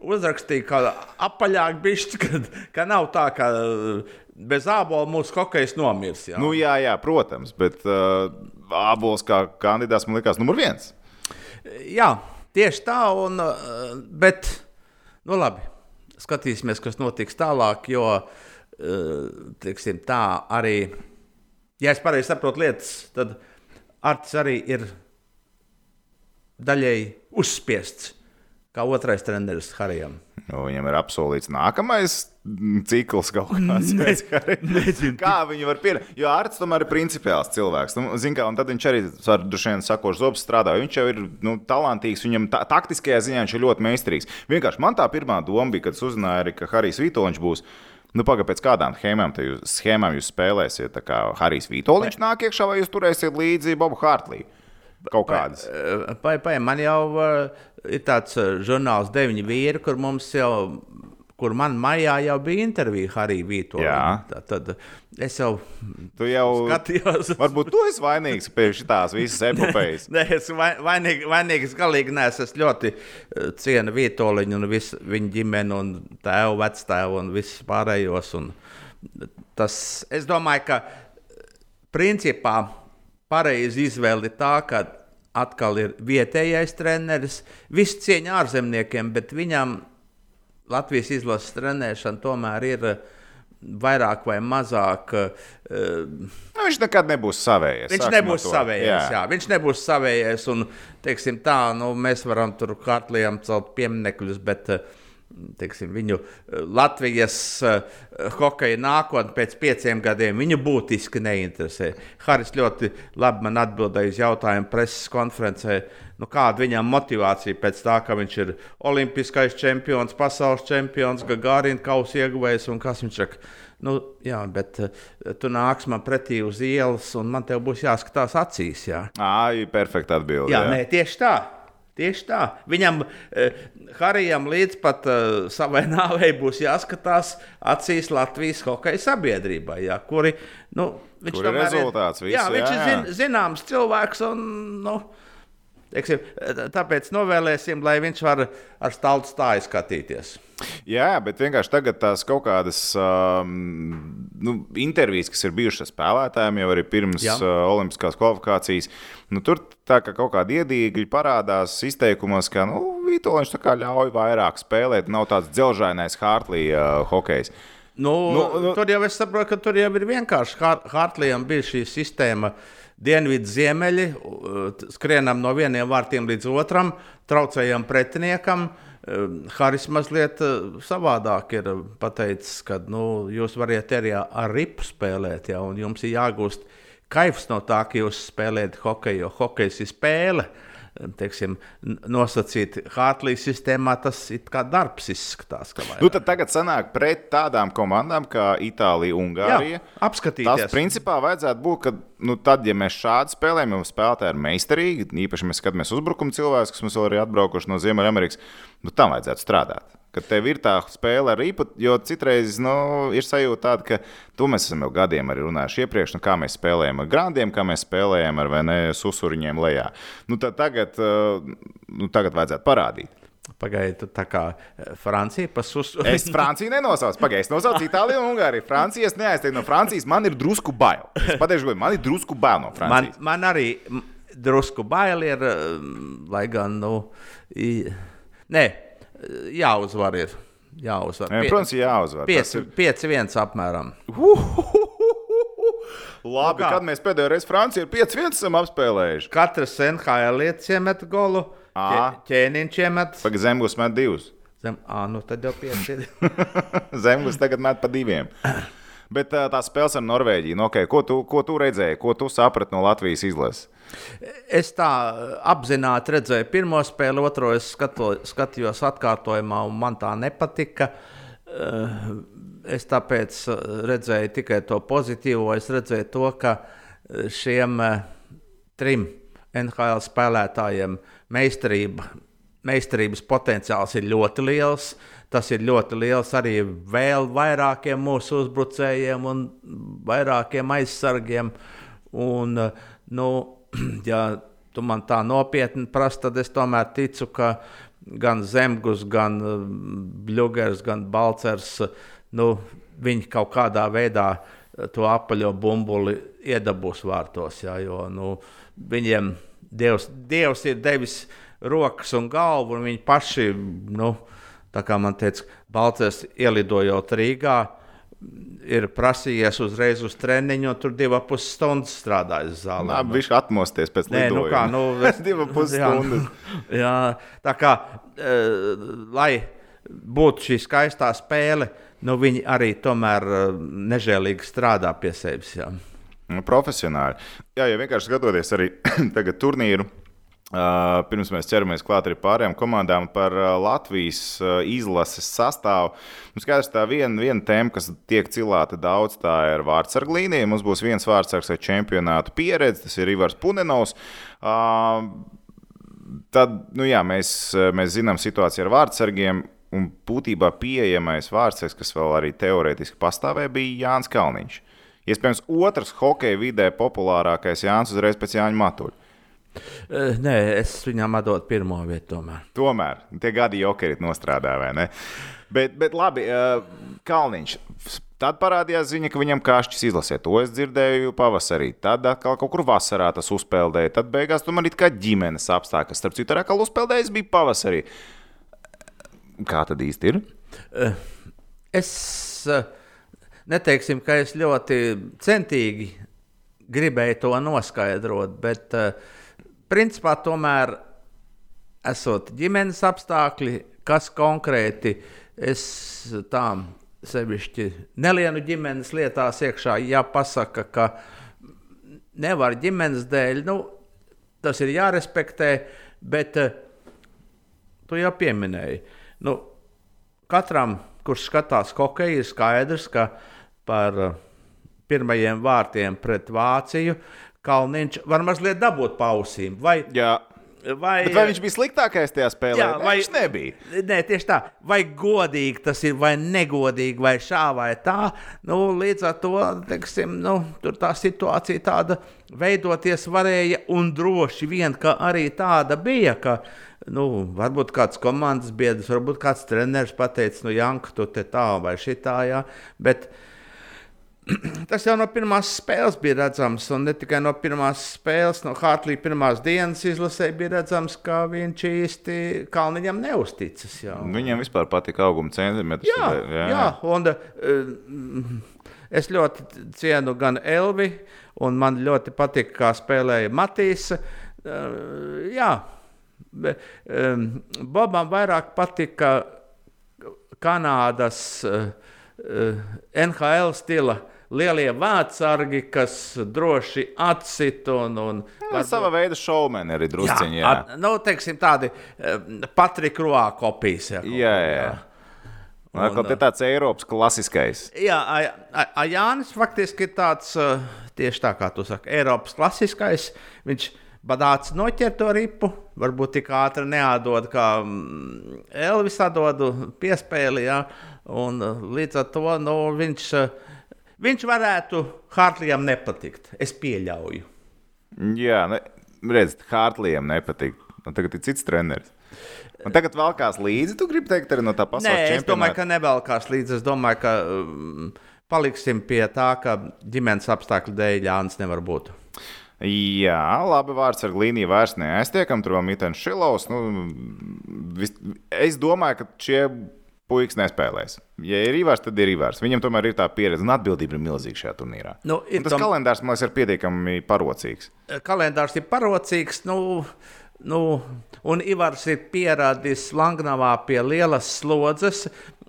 uzrakstīju, ka apaļāk bišķi, ka, ka nav tā, ka uh, bez ābola mūsu hokejs nomirs. Jā. Nu, jā, jā, protams, bet uh, Abols kā kandidāts man likās numur viens. Jā, tieši tā, un, uh, bet, nu labi, skatīsimies, kas notiks tālāk, jo, uh, teiksim, tā arī, ja es pareizi saprotu lietas, tad Arts arī ir daļēji uzspiests, kā otrais treneris Harijam. Nu, viņam ir apsolīts nākamais cikls kaut kāds. Ne- nezinu. Kā viņi var pierādīt? Jo Arts tomēr ir principiāls cilvēks. Nu, zin, kā, un tad viņš arī ar dušiem sakošu zobus strādā. Viņš jau ir nu, talantīgs, viņam tā, taktiskajā ziņā viņš ir ļoti meistarīgs. Vienkārši man tā pirmā doma bija, kad uzzināju, arī, ka Harijs Vitoņš būs. Nu, pagaidām, pēc kādām schēmām, jūs, schēmām jūs spēlēsiet? Tā kā Harijs Vitoļņš nāk iekšā, vai jūs turēsiet līdzi Bobu Hārtliju? Kaut kādas. Pai, pai, man jau uh, ir tāds uh, žurnāls, deviņi vīri, kur mums jau. Kur man maijā jau bija intervija Harijā Vītā. Jā. Tad es jau Tu jau skatījos. Varbūt tu esi vainīgs pie šīs visas epopejas. Nē, es vai- vainīgi, vainīgs galīgi neesmu. Es ļoti eh, cienu Vietoliņu un visu viņa ģimeni un tēvu, vectēvu un visus pārējos. Un tas, es domāju, ka principā pareizi izvēle ir tā, ka atkal ir vietējais treneris. Viss cieņa ārzemniekiem, bet viņam Latvijas izlases trenēšana tomēr ir eh, vairāk vai mazāk. Uh, Nu, viņš nekad nebūs savējais. Viņš nebūs savējais. Jā. Jā, viņš nebūs savējais. Un, teiksim, tā, nu, mēs varam tur kārtlijām celt pieminekļus, bet eh, teiksim, viņu eh, Latvijas uh, hokeja nākotne pēc pieciem gadiem viņu būtiski neinteresē. Haris ļoti labi man atbildēja uz jautājumu preses konferencē. Nu, kāda viņam motivācija pēc tā, ka viņš ir olimpiskais čempions, pasaules čempions, Gagārina kausa ieguvējs un kas viņš saka? Nu, jā, bet uh, tu nāc man pretī uz ielas, un man te būs jāskatās acīs. Jā, Ai, perfekta atbilde. jā, jā. Nē, tieši tā. Tieši tā. Viņam, Harijam, līdz pat uh, savai nāvei būs jāskatās acīs Latvijas hokeja sabiedrībai, jā, kuri. Nu, viņš Kur ir tomēr rezultāts visu, jā, viņš jā, ir jā. zin, zināms cilvēks. Un, nu, teiksim, tāpēc novēlēsim, lai viņš var ar staltu stāju skatīties. Jā, bet vienkārši tagad tās kaut kādas um, nu, intervijas, kas ir bijušas spēlētājiem, jau arī pirms Jā. uh, Olimpiskās kvalifikācijas, nu, tur tā kā kaut kādi iedīgļi parādās izteikumos, ka nu, Kā ļauj vairāk spēlēt, nav tāds dzelžainais Hārtlija uh, hokejs. Nu, Nu, nu, tur jau es saprotu, ka tur jau ir vienkārši Har- Hartlijam bija šī sistēma. Dienvidu ziemeļi, uh, skrienam no vieniem vārtiem līdz otram, traucējam pretiniekam. Uh, Haris mazliet uh, savādāk ir uh, pateicis, ka nu, jūs varat arī ar ripu spēlēt, ja, un jums ir jāgūst kaifs no tā, ka jūs spēlējat hokeju, jo hokejs ir spēle. Teiksim, n- nosacīt Hartlīs sistēmā, tas ir kā darbs izskatās. ka. Nu, tad tagad sanāk pret tādām komandām kā Itālija, Ungārija. Jā, apskatīties. Tas principā vajadzētu būt, ka nu, tad, ja mēs šādi spēlējam, jau spēlētāji ir meistarīgi, īpaši mēs skatāmies uzbrukuma cilvēkus, kas mums vēl ir atbraukuši no Ziemeļamerikas, nu, tam vajadzētu strādāt. Kad tev ir tā spēle ar rīpu, jo citreiz nu, ir sajūta tāda, ka to mēs esam jau gadiem arī runājuši iepriekš, nu, kā mēs spēlējam ar grandiem, kā mēs spēlējam ar ne susuriņiem lejā. Nu, tagad, uh, nu, tagad vajadzētu parādīt. Pagaidiet, tā kā eh, Francija pasus. Es Franciju nenosaucu. Pagaidzi, es nosaucu Itāliju un Ungāriju. Francijas neaizteiktu no Francijas. Man ir drusku bail. Es pateikšu, man ir drusku bail no man, Francijas. man arī m, drusku bail ir, um, lai gan, nu, i- nē, jāuzvar ir. Jāuzvar. Man... Protams, jāuzvar. Tas 5, 5, 1 apmēram. Labi, Nu kā? kad mēs pēdējo reizi Franciju ar 5-1 esam apspēlējuši. Katrs NHL iemet golu, ķēniņš iemet. Pagaidzi, Zemgus met divus. Zem, ā, nu tad jau 5. Zemgus tagad met pa diviem. Bet uh, tā spēles ar Norvēģiju, nu, okay, ko, tu, ko tu redzēji, ko tu saprati no Latvijas izlases? Es tā apzināti redzēju pirmo spēli, otro es skato, skatījos atkārtojumā, un man tā nepatika. Es tāpēc redzēju tikai to pozitīvo. Es redzēju to, ka šiem trim NHL spēlētājiem meistarība, meistarības potenciāls ir ļoti liels. Tas ir ļoti liels arī vēl vairākiem mūsu uzbrucējiem un vairākiem aizsargiem. Un, nu, ja tu man tā nopietni prasa, tad es tomēr ticu, ka gan Zemgus, gan Bluegers, gan Balcers, nu, viņi kaut kādā veidā to apaļo bumbuli iedabūs vārtos. Jā, jo, nu, viņiem Dievs, Dievs ir devis rokas un galvu, un viņi paši, nu, tā kā man teica, Balcers ielidojot Rīgā, ir prasījies uzreiz uz treniņu, un tur divas puses stundas strādājis zālē. Jā, viņš atmosties pēc Nē, nu kā, nu, es, divas puses stundas. Jā, tā kā, uh, lai būtu šī skaistā spēle, nu, viņi arī tomēr uh, nežēlīgi strādā pie sevis. Jā. Nu, profesionāli. Jā, ja vienkārši skatoties arī tagad turnīru. Pirms mēs ķeramies klāt arī pārējām komandām par Latvijas izlases sastāvu. Mums skaidrs, tā viena, viena tēma, kas tiek cilāta daudz, tā ir vārdsarga līnija. Mums būs viens vārdsargs ar čempionātu pieredzi, tas ir Ivars Punenovs. Tad, nu jā, mēs, mēs zinām situāciju ar vārdsargiem. Un būtībā pieejamais vārdsargs, kas vēl arī teorētiski pastāvēja, bija Jānis Kalniņš. Iespējams, otrs hokeja vidē populārākais Jānis uzreiz pēc Jāņa Matuļa. Nē, es viņam atdodu pirmo vietu. Tomēr, tomēr tie gadi jokerit nostrādā, vai ne? Bet, bet labi, Kalniņš. Tad parādījās ziņa, ka viņam kāšķis izlasē. To es dzirdēju pavasarī. Tad atkal kaut kur vasarā tas uzpeldēja. Tad beigās man ir kā ģimenes apstākļi. Starp citu, arī uzpeldējis bija pavasarī. Kā tad īsti ir? Es neteiksim, ka es ļoti centīgi gribēju to noskaidrot, bet uh, principā tomēr esot ģimenes apstākļi, kas konkrēti es tām sevišķi nelienu ģimenes lietās iekšā, ja pasaka, ka nevar ģimenes dēļ, nu, tas ir jārespektē, bet uh, tu jau pieminēji. Nu, katram, kurš skatās hokeju, ir skaidrs, ka par uh, pirmajiem vārtiem pret Vāciju Kalniņš var mazliet dabūt pausīm. Vai, Jā. Vai, Bet vai viņš bija sliktākais tajā spēlē? Jā, vai viņš nebija? Nē, tieši tā. Vai godīgi tas ir, vai negodīgi, vai šā vai tā. Nu, līdz ar to teiksim, nu, tā situācija tāda veidoties varēja, un droši vien, ka arī tāda bija. Ka, nu, varbūt kāds komandas biedrs, varbūt kāds treneris pateica, nu, Janka, tu te tā vai šitā. Jā, bet, uh, Tas jau no pirmās spēles bija redzams, un ne tikai no pirmās spēles, no Hartlīna pirmās dienas izlasē bija redzams, ka viņš īsti Kalniņam neusticas. Jau. Viņam vispār patika auguma centimetrs. Jā, jā. jā, un uh, es ļoti cienu gan Elvi, un man ļoti patika, kā spēlēja Matīs. Uh, jā, um, Bobam vairāk patika Kanādas uh, NHL stila lielie vārdsargi, kas droši atsit un. un jā, varbūt... Sava veida šovmeni arī drusciņi. Jā, jā. At, nu, teiksim, tādi uh, Patrika Roā kopijas. Jā, jā. jā. Un, Kaut kā tāds Eiropas klasiskais. Jā, a, a, Jānis faktiski ir tāds, tieši tā kā tu saki, Eiropas klasiskais. Viņš badāts noķer to ripu, varbūt tik ātri neādod, kā mm, Elvis atdodu piespēli. Jā, un līdz ar to nu, viņš. Uh, Viņš varētu Hartlijam nepatikt. Es pieļauju. Jā, ne, redziet, Hartlijam nepatīk. Tagad ir cits treneris. Un tagad vēl kāds līdzi, tu gribi teikt, arī no tā pasaules monēta? Es domāju, ka nevelkās līdzi. Es domāju, ka um, paliksim pie tā, ka ģimenes apstākļu dēļ Jānis nevar būt. Jā, labi, vārds ar līniju vairs neaiztiekam, tur vēl mitens šilovs. Nu, vis, es domāju, ka šie puikas nespēlēs. Ja ir Ivars, tad ir Ivars. Viņam tomēr ir tā pieredze un atbildība ir milzīga šajā turnīrā. Nu, tas tom... kalendārs man liekas, ir pietiekami parocīgs. Kalendārs ir parocīgs. Nu... Nu, un Ivars ir pierādījis Langnavā pie lielas slodzes.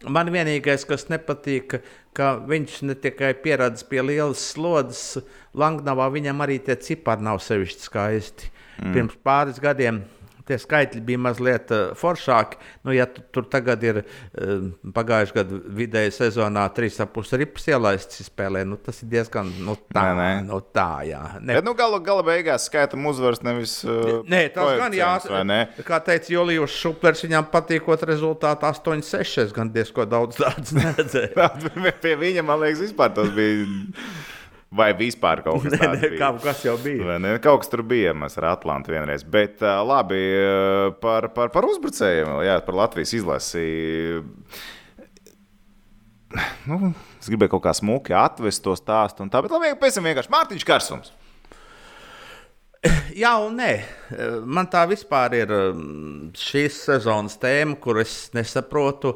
Man vienīgais, kas nepatīk, ka viņš ne tikai pierādījis pie lielas slodzes, Langnavā viņam arī tie cipari nav sevišķi skaisti. Mm. Pirms pāris gadiem tie skaitļi bija mazliet uh, foršāki. Nu, ja tu, tur tagad ir uh, pagājušā gada vidēji sezonā 3,5 ripas ielaists spēlē, nu, tas ir diezgan nu, tā. Nē, nē. Nu, tā jā. Ne, Bet, nu, gala, gala beigās skaitam uzvaras nevis. Uh, Nē, tas gan jāsaka. Kā teica Julijs Šuplers, viņam patīkot rezultātu 8,6. Es gan diezko daudz tādu neredzēju. Pie viņa, man liekas, vispār tas bija. Vai vispār kaut kas tāds bija? kā, kas jau bija? Vai Ne, kaut kas tur bija mēs ar Atlantu vienreiz. Bet labi par, par, par uzbrucējiem, jā, par Latvijas izlasi. Nu, es gribēju kaut kā smuki atvest to stāstu, un tā, bet labi, pēc tam vienkārši Mārtiņš Karsums. Jā, un nē. Man tā vispār ir um, šīs sezonas tēma, kur es nesaprotu,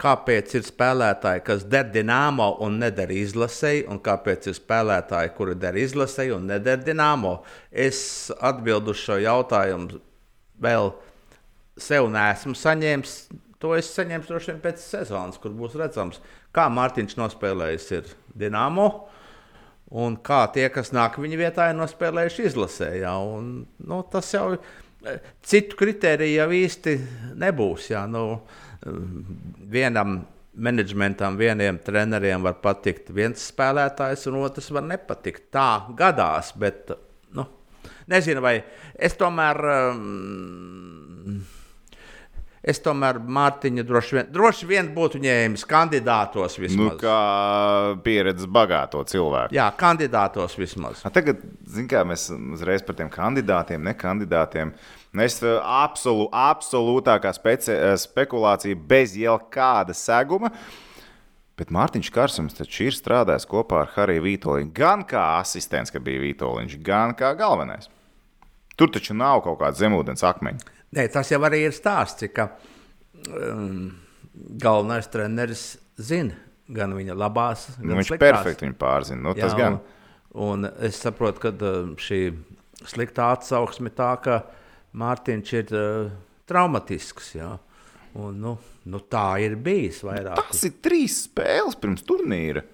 kāpēc ir spēlētāji, kas der dināmo un nedara izlasēji, un kāpēc ir spēlētāji, kuri der izlasēji un nedara dināmo. Es atbildu šo jautājumu vēl sev nesmu saņēmis. To es saņemšu droši vien pēc sezonas, kur būs redzams, kā Mārtiņš nospēlējis ir dināmo. Un kā tie, kas nāk viņa vietā, ir nospēlējuši izlasē. Jā, un, nu, tas jau eh, citu kritēriju jau īsti nebūs. Jā, nu, vienam menedžmentam, vieniem treneriem var patikt viens spēlētājs, un otrs var nepatikt. Tā gadās, bet nu, nezinu, vai es tomēr. Um, Es tomēr Mārtiņu droši vien, droši vien būtu ņēmis kandidātos Nu, vismaz. kā pieredzes bagāto cilvēku. Jā, kandidātos vismaz. A, Tagad, zin kā, mēs uzreiz par tiem kandidātiem, ne kandidātiem. Es eh, absolū, absolūtākā speci, eh, spekulācija bez jebkāda seguma. Bet Mārtiņš Kārsums taču ir strādājis kopā ar Hariju Vitoļņu. Gan kā asistents, ka bija Vitoļņš, gan kā galvenais. Tur taču nav kaut kāda zemūdens akmeņa. Nē, tas jau arī ir stāsts, ka um, galvenais treneris zina gan viņa labās, gan Nu, viņš sliktās. perfekti viņu pārzina. Nu, tas Jā, gan. Un, un es saprotu, ka uh, šī sliktā atsauksme tā, ka Mārtiņš ir uh, traumatisks. Jā. Un, nu, nu, tā ir bijis vairāk. Tas ir trīs spēles pirms turnīra.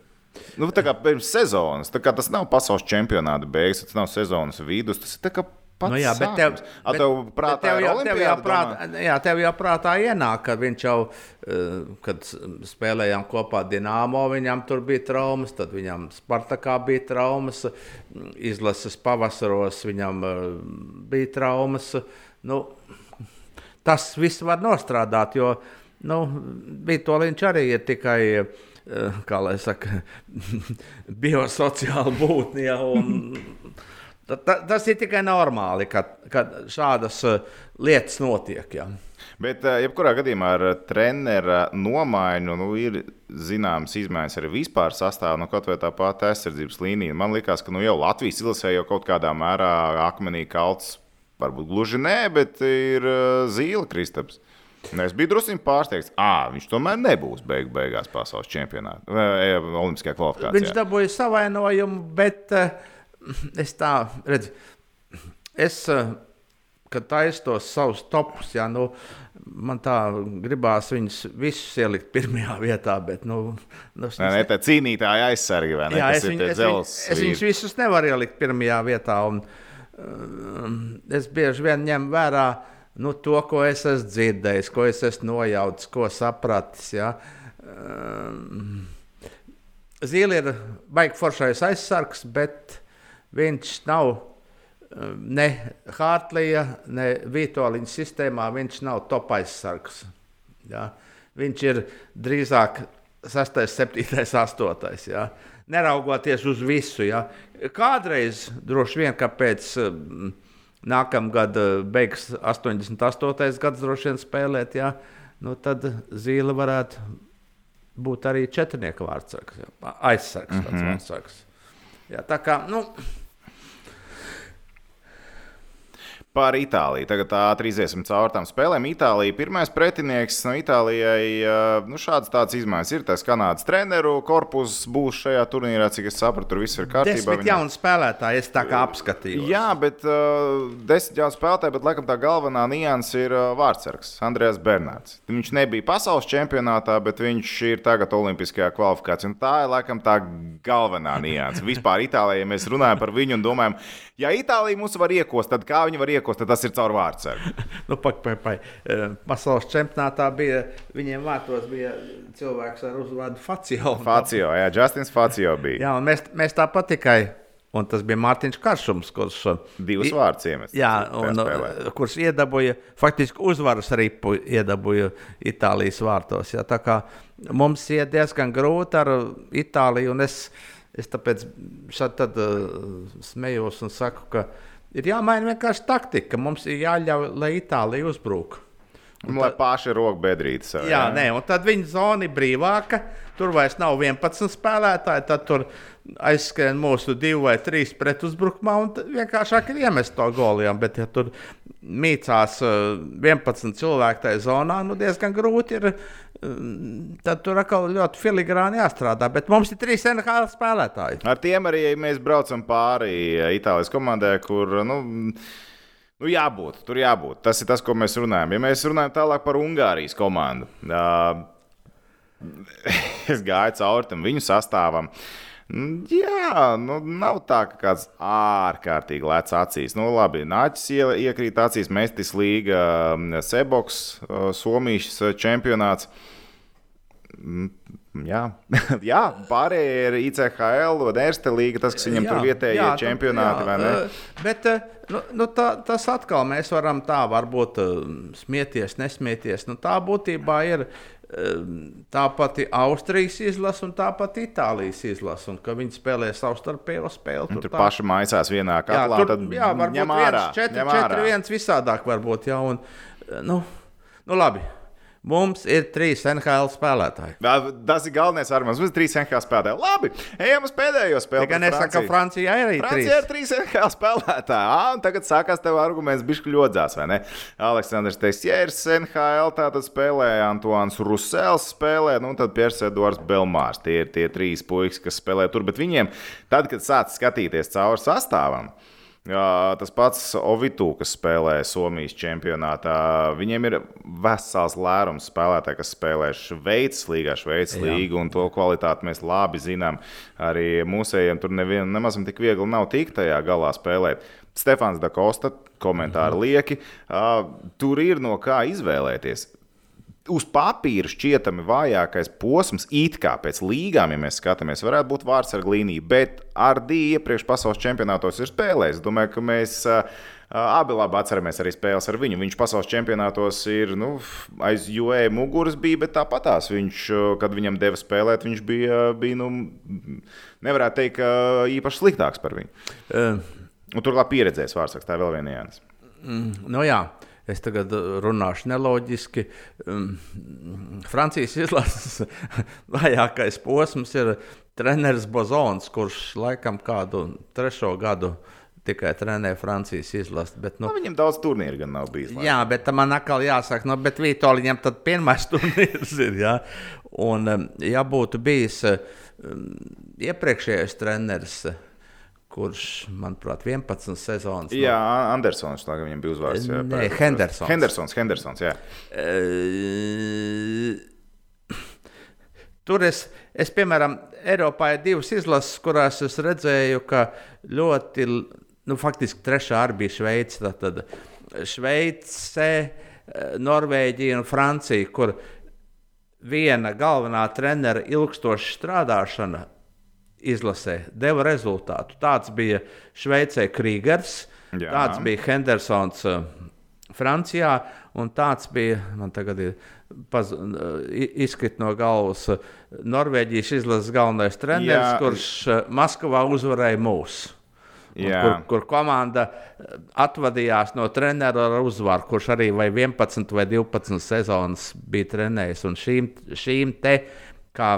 Nu, tā kā pirms sezonas. Tā kā tas nav pasaules čempionāta beigas, tas nav sezonas vidus. Tas ir kā pats Nu, jā, bet tev. A, tev prātā tev jau, tev jau, prātā, jā, tev jau prātā ienāk, ka viņš jau, eh, kad spēlējām kopā Dienāmo, viņam tur bija traumas, tad viņam Spartakā bija traumas, izlases pavasaros viņam eh, bija traumas. Nu, tas viss var nostrādāt, jo nu, Vitoļņš arī ir tikai. eh, Kā lai saka, biosociāla būtne. Ja, ta- ta- tas ir tikai normāli, kad, kad šādas eh, lietas notiek. Ja. Bet, eh, jebkurā gadījumā, ar treneru nomaiņu nu, ir zināmas izmaiņas arī vispār sastāvā, nu, kaut vai tā pati aizsardzības līnija. Man liekas, ka nu, jau Latvijas izlasē jau kaut kādā mērā akmenī kalts, varbūt gluži nē, bet ir uh, zīle Kristaps. Nu, Es biju drusku pārsteigts, ka viņš tomēr nebūs beig beigās pasaules čempionātā, vai Olimpiskajā kvalifikācijā. Viņš dabūja savainojumu, bet uh, es tā redzu, es, uh, kad taisu tos savus topus, jā, nu, man tā gribās viņus visus ielikt pirmajā vietā, bet, nu, nu Nē, nē, tā cīnītāja aizsargi, vai ne? Jā, es, ir viņ, tie es, viņ, dzelzs es viņus visus nevaru ielikt pirmajā vietā. Un, um, es bieži vien ņemu vērā nu, to, ko es esmu dzirdējis, ko es esmu nojautis, ko sapratis. Ja. Um, Zīle ir baigts foršais aizsargs, bet viņš nav um, ne Hartlija, ne Vitoļņa sistēmā. Viņš nav top aizsargs. Ja. Viņš ir drīzāk 6, 7, 8. Ja. Neraugoties uz visu. Ja. Kādreiz, droši vien, ka pēc um, nākamgad uh, beigs 88. gads, droši vien spēlēt, ja, nu, tad zīle varētu būt arī četrnieka vārdsargs, ja. aizsargs. Mm. -hmm. vārdsargs. Ja, tā kā, nu, Par Itāliju. Tagad ātri iziesim cauri tām spēlēm. Itālija pirmais pretinieks no Itālijai. Nu, šādas tādas izmaiņas ir. Tas Kanādas treneru korpus būs šajā turnīrā, cik es sapratu, tur viss ir kārtībā. Desmit Viņi- jauni spēlētāji, es tā kā apskatīju. Jā, bet uh, desmit jau spēlētāji, bet laikam tā galvenā nianses ir uh, vārdsargs Andrēs Bernārds. Viņš nebija pasaules čempionātā, bet viņš ir tagad Olimpiskajā kvalifikācijā. Un tā ir laikam tā galvenā nianses. Vispār Itālijā, ja mēs runājam par viņu un domājam, ja Itālija mūs var iekost, tad kā viņi var iekost, tad tas ir caur vārdsargu. Nu, pak, pak, pak. Eh, Pasaules čempionātā bija viņiem vārtos bija cilvēks ar uzvārdu Facio. Facio, jā, Justins Facio bija. Jā, un mēs, mēs tāpat tikai. Un tas bija Mārtiņš Karšums, kurš eh, Divas i- vārds iemest. Jā, un, uh, kurš iedabūja faktiski uzvaras ripu, iedabūja Itālijas vārtos. Jā, tā kā mums ir diezgan grūti ar uh, Itāliju, un es, es tāpēc šādi tad, uh, smējos un saku, ka ir jāmaina vienkārši taktika. Mums ir jāļauj, lai Itālija uzbrūk. Un Lai paši rokas bedrītas. savu, Jā, nē, un tad viņa zona ir brīvāka. Tur vairs nav 11 spēlētāji. Tad tur aizskrien mūsu divi vai trīs pretuzbrukumā. un tad Vienkāršāk ir iemest to golijam. Bet, ja tur mīcās uh, 11 cilvēku tajā zonā, nu diezgan grūti ir. Um, Tad tur atkal ļoti filigrāni jāstrādā. Bet mums ir trīs NHL spēlētāji. Ar tiem arī mēs braucam pāri eh, Itālijas komandai, kur. Nu, Nu, jābūt, tur jābūt. Tas ir tas, ko mēs runājam. Ja mēs runājam tālāk par Ungārijas komandu, uh, es gāju cauri tam viņu sastāvam. Mm, Jā, nu, nav tā, ka kāds ārkārtīgi lēts acīs. Nu, labi, Nācis ie- iekrīt acīs, Mestis līga, mm, Seboks, uh, Somijas uh, čempionāts. Mm, Jā, jā pārējie ir ICHL, Erste līga, tas, kas viņam jā, tur vietējie jā, čempionāti, jā, vai ne? eh, Bet nu, nu, tā, tas atkal mēs varam tā, varbūt smieties, nesmieties. Nu, tā būtībā ir eh, tā pati Austrijas izlase un tā pati Itālijas izlase. Un ka viņi spēlē savstarpējo spēli. Un Tur tā- paši maisās vienā Jā, katlā, tur, tad jā, varbūt ņem viens, ārā. četri, ņem ārā. četri, viens visādāk varbūt. Jā, un, eh, nu, nu labi. Mums ir trīs NHL spēlētāji. Tas ir galvenais arguments. Mums ir trīs NHL spēlētāji. Labi, ejam uz pēdējo spēli. Tikai nesaka, ka Francijā ir arī Francijā ir trīs. trīs NHL spēlētāji. Ah, un tagad sākās tev arguments, bišķi ļodzās, vai ne? Aleksandrs Teisjērs NHL tātad spēlē, Antoans Rusels spēlē, nu un tad Piers Edvards Belmārs. Tie ir tie trīs puikas, kas spēlē tur, bet viņiem, tad, kad sāc skatīties cauri sastāvam, tas pats Ovitu, kas spēlē Somijas čempionātā. Viņiem ir vesels lērums spēlētāji, kas spēlē Šveices līgā, Šveices līgu, un to kvalitāti mēs labi zinām. Arī mūsējiem tur nevienam nemaz tik viegli nav tikt tajā galā spēlēt. Stefans Dakosta, komentāri lieki, uh, tur ir no kā izvēlēties uz papīra šķietami vājākais posms, it kā pēc līgām, ja mēs skatāmies, varētu būt vārdsarga līnija, bet ar Dīju iepriekš pasaules čempionātos ir spēlējis. Domāju, ka mēs uh, abi labi atceramies arī spēles ar viņu. Viņš pasaules čempionātos ir nu, aiz UA muguras bija, bet tāpatās viņš, uh, kad viņam deva spēlēt, viņš bija, bija nu, nevarētu teikt, īpaši sliktāks par viņu. Uh, Un turklāt pieredzējis vārdsargs, tā ir vēl viena nianses. nu, jā. Es tagad uh, runāšu neloģiski. Um, Francijas izlases vājākais posms ir treneris Bozons, kurš laikam kādu trešo gadu tikai trenē Francijas izlasi. Bet, nu, Nu, viņam daudz turnīru gan nav bijis. Jā, bet man atkal jāsaka, nu, bet Vitoļņam tad pirmais turnīrs ir. Jā. Un, um, ja būtu bijis um, iepriekšējais treneris, kurš, manuprāt, 11 sezonas Jā, Andersons, tā, viņam bija uzvārds. jā, Nē. Hendersons. Hendersons, Hendersons, jā. Eh, Tur es, es, piemēram, Eiropā ir divas izlases, kurās es redzēju, ka ļoti, nu, faktiski trešā arī bija Šveice. Tad Šveice, eh, Norvēģija un Francija, kur viena galvenā trenera ilgstoša strādāšana izlasē deva rezultātu. Tāds bija Šveicē Krīgers, Jā. tāds bija Hendersons uh, Francijā, un tāds bija, man tagad ir paz, i- izkrit no galvas, uh, Norvēģijas izlases galvenais treneris, Jā. kurš Maskavā uzvarēja mūsu. Kur, kur komanda atvadījās no treneru ar uzvaru, kurš arī vai 11 vai 12 sezonas bija trenējis. Un šīm, šīm te, kā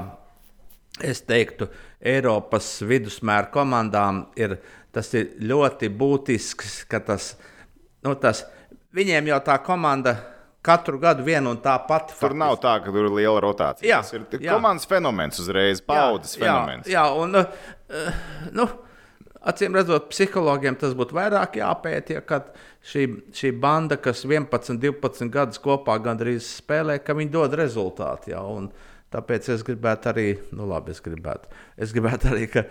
es teiktu, Eiropas vidusmēra komandām ir, tas ir ļoti būtisks, ka tas nu, tas, viņiem jau tā komanda katru gadu viena un tā pati. Tur faktiski. nav tā, ka tur ir liela rotācija. Jā, Tas ir jā. komandas fenomens uzreiz, paudzes fenomens. Jā, jā un, uh, nu, acīm redzot, psihologiem tas būtu vairāk jāpēta, ja kad šī, šī banda, kas 11, 12 gadus kopā gandrīz spēlē, ka viņi dod rezultātu. Jā, un tāpēc es gribētu arī, nu labi, es gribētu, es gribētu arī, ka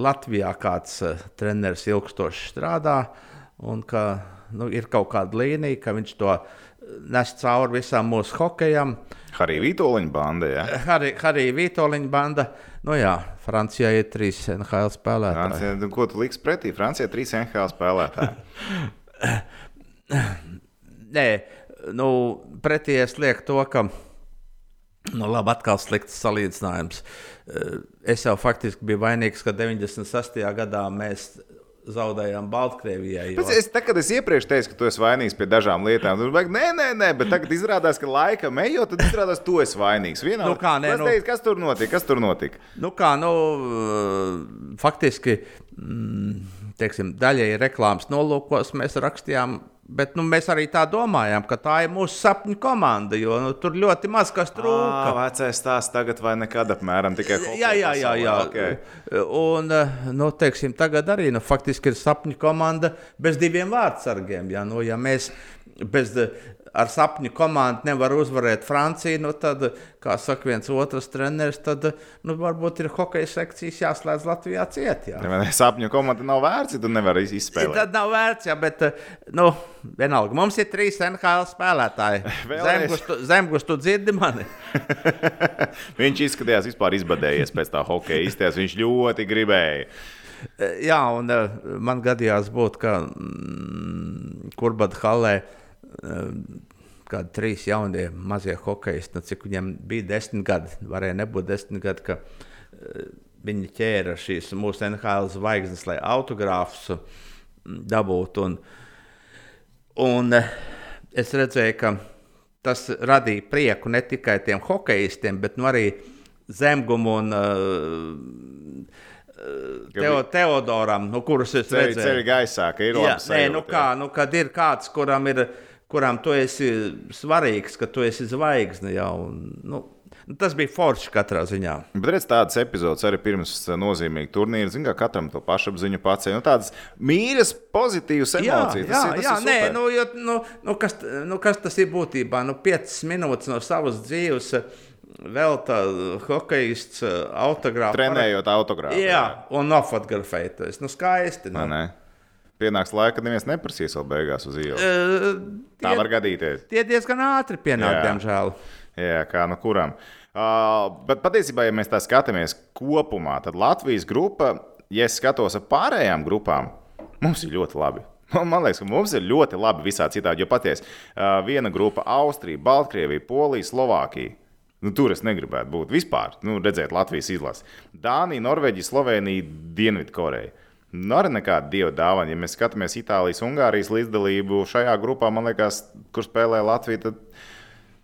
Latvijā kāds uh, treneris ilgstoši strādā un ka nu, ir kaut kāda līnija, ka viņš to nes cauri visam mūsu hokejam. Arī Vitoļņa banda. Jā. Harī, Harī Vitoļņa banda. Nu jā, Francijā ir trīs NHL spēlētāji. Francija, nu, ko tu liks pretī? Francijā ir trīs NHL spēlētāji. Nē, nu, pretī es lieku to, ka. Nu, labi, atkal slikts salīdzinājums. Eh, Es jau faktiski biju vainīgs, ka 96. gadā mēs zaudējām Baltkrievijai. Bet es, tā, kad es iepriekš teicu, ka tu esi vainīgs pie dažām lietām, tad vajag, nē, nē, nē, bet tagad izrādās, ka laikam ejot, tad izrādās, ka tu esi vainīgs. Vienā, Nu kā, nē, nu- teicu, kas tur notika? Kas tur notika? Nu, kā, nu, eh, faktiski, mm, teiksim, daļai reklāmas nolūkos mēs rakstījām, bet nu, mēs arī tā domājām, ka tā ir mūsu sapņu komanda, jo nu, tur ļoti maz kas trūka. vecais stāsts tagad vai nekad apmēram tikai Jā, jā, jā. jā. Okay. Un, eh, nu, teiksim, tagad arī nu, faktiski ir sapņu komanda bez diviem vārdsargiem. Jā, nu, ja mēs bez, ar sapņu komandu nevaram uzvarēt Franciju, nu, tad, kā saka viens otrs treneris, tad eh, nu, varbūt ir hokeja sekcijas jāslēdz Latvijā ciet. Jā. Ja sapņu komanda nav vērts, ja tu nevari izspēlēt. Tad nav vērts, jā, bet eh, nu, vienalga. Mums ir trīs NHL spēlētāji. Zemgus, tu, dzirdi mani? Viņš izskatījās vispār izbadējies pēc tā hokeja izties. Viņš ļoti gribēja. Eh, Jā, un uh, man gadījās būt, ka mm, Kurbada halē kādi trīs jaunie mazie hokeisti, nu, cik viņiem bija desmit gadi, varēja nebūt desmit gadi, ka uh, viņi ķēra šīs mūsu NHL zvaigznes, lai autogrāfus dabūtu. Un, un uh, es redzēju, ka tas radīja prieku ne tikai tiem hokeistiem, bet nu, arī zemgumu un uh, Teo, Teodoram, nu, kurus es redzēju. ceļi gaisā, ka ir labi. nē, nu kā, nu, kad ir kāds, kuram ir, kuram tu esi svarīgs, ka tu esi zvaigzne jau. Un, nu, tas bija forši katrā ziņā. Bet redz, tādas epizodes arī pirms nozīmīga turnīra. Ziniet, kā katram to pašapziņu pacēla. Nu, tādas mīļas, pozitīvas emocijas. jā, tas ir, tas jā ir nē, nu, jo, nu, nu, kas, nu, kas tas ir būtībā? Nu, 5 minūtes no savas dzīves vēl tā hokejists eh, autogrāfs. Trenējot autogrāfu. Jā, un nofotografēties. Nu, skaisti. Nu. ne? Pienāks laika, kad neviens neprasīs vēl beigās uz ielas. Tā tie- var gadīties. Tie diezgan ātri pienāk, Jā. diemžēl. Jā, kā nu kuram. Uh, bet patiesībā, ja mēs tā skatāmies kopumā, tad Latvijas grupa, ja es skatos ar pārējām grupām, mums ir ļoti labi. Man liekas, ka mums ir ļoti labi visā citādi. Jo patiesi, uh, viena grupa - Austrija, Baltkrievija, Polija, Slovākija. Nu, tur es negribētu būt vispār. Nu, redzēt, Latvijas izlasi. Dānija, Norvēģija, Slovenija, Dienvidkoreja. Nu, arī nekāda dieva dāvana. Ja mēs skatāmies Itālijas, Ungārijas līdzdalību šajā grupā, man liekas, kur spēlē Latvija, tad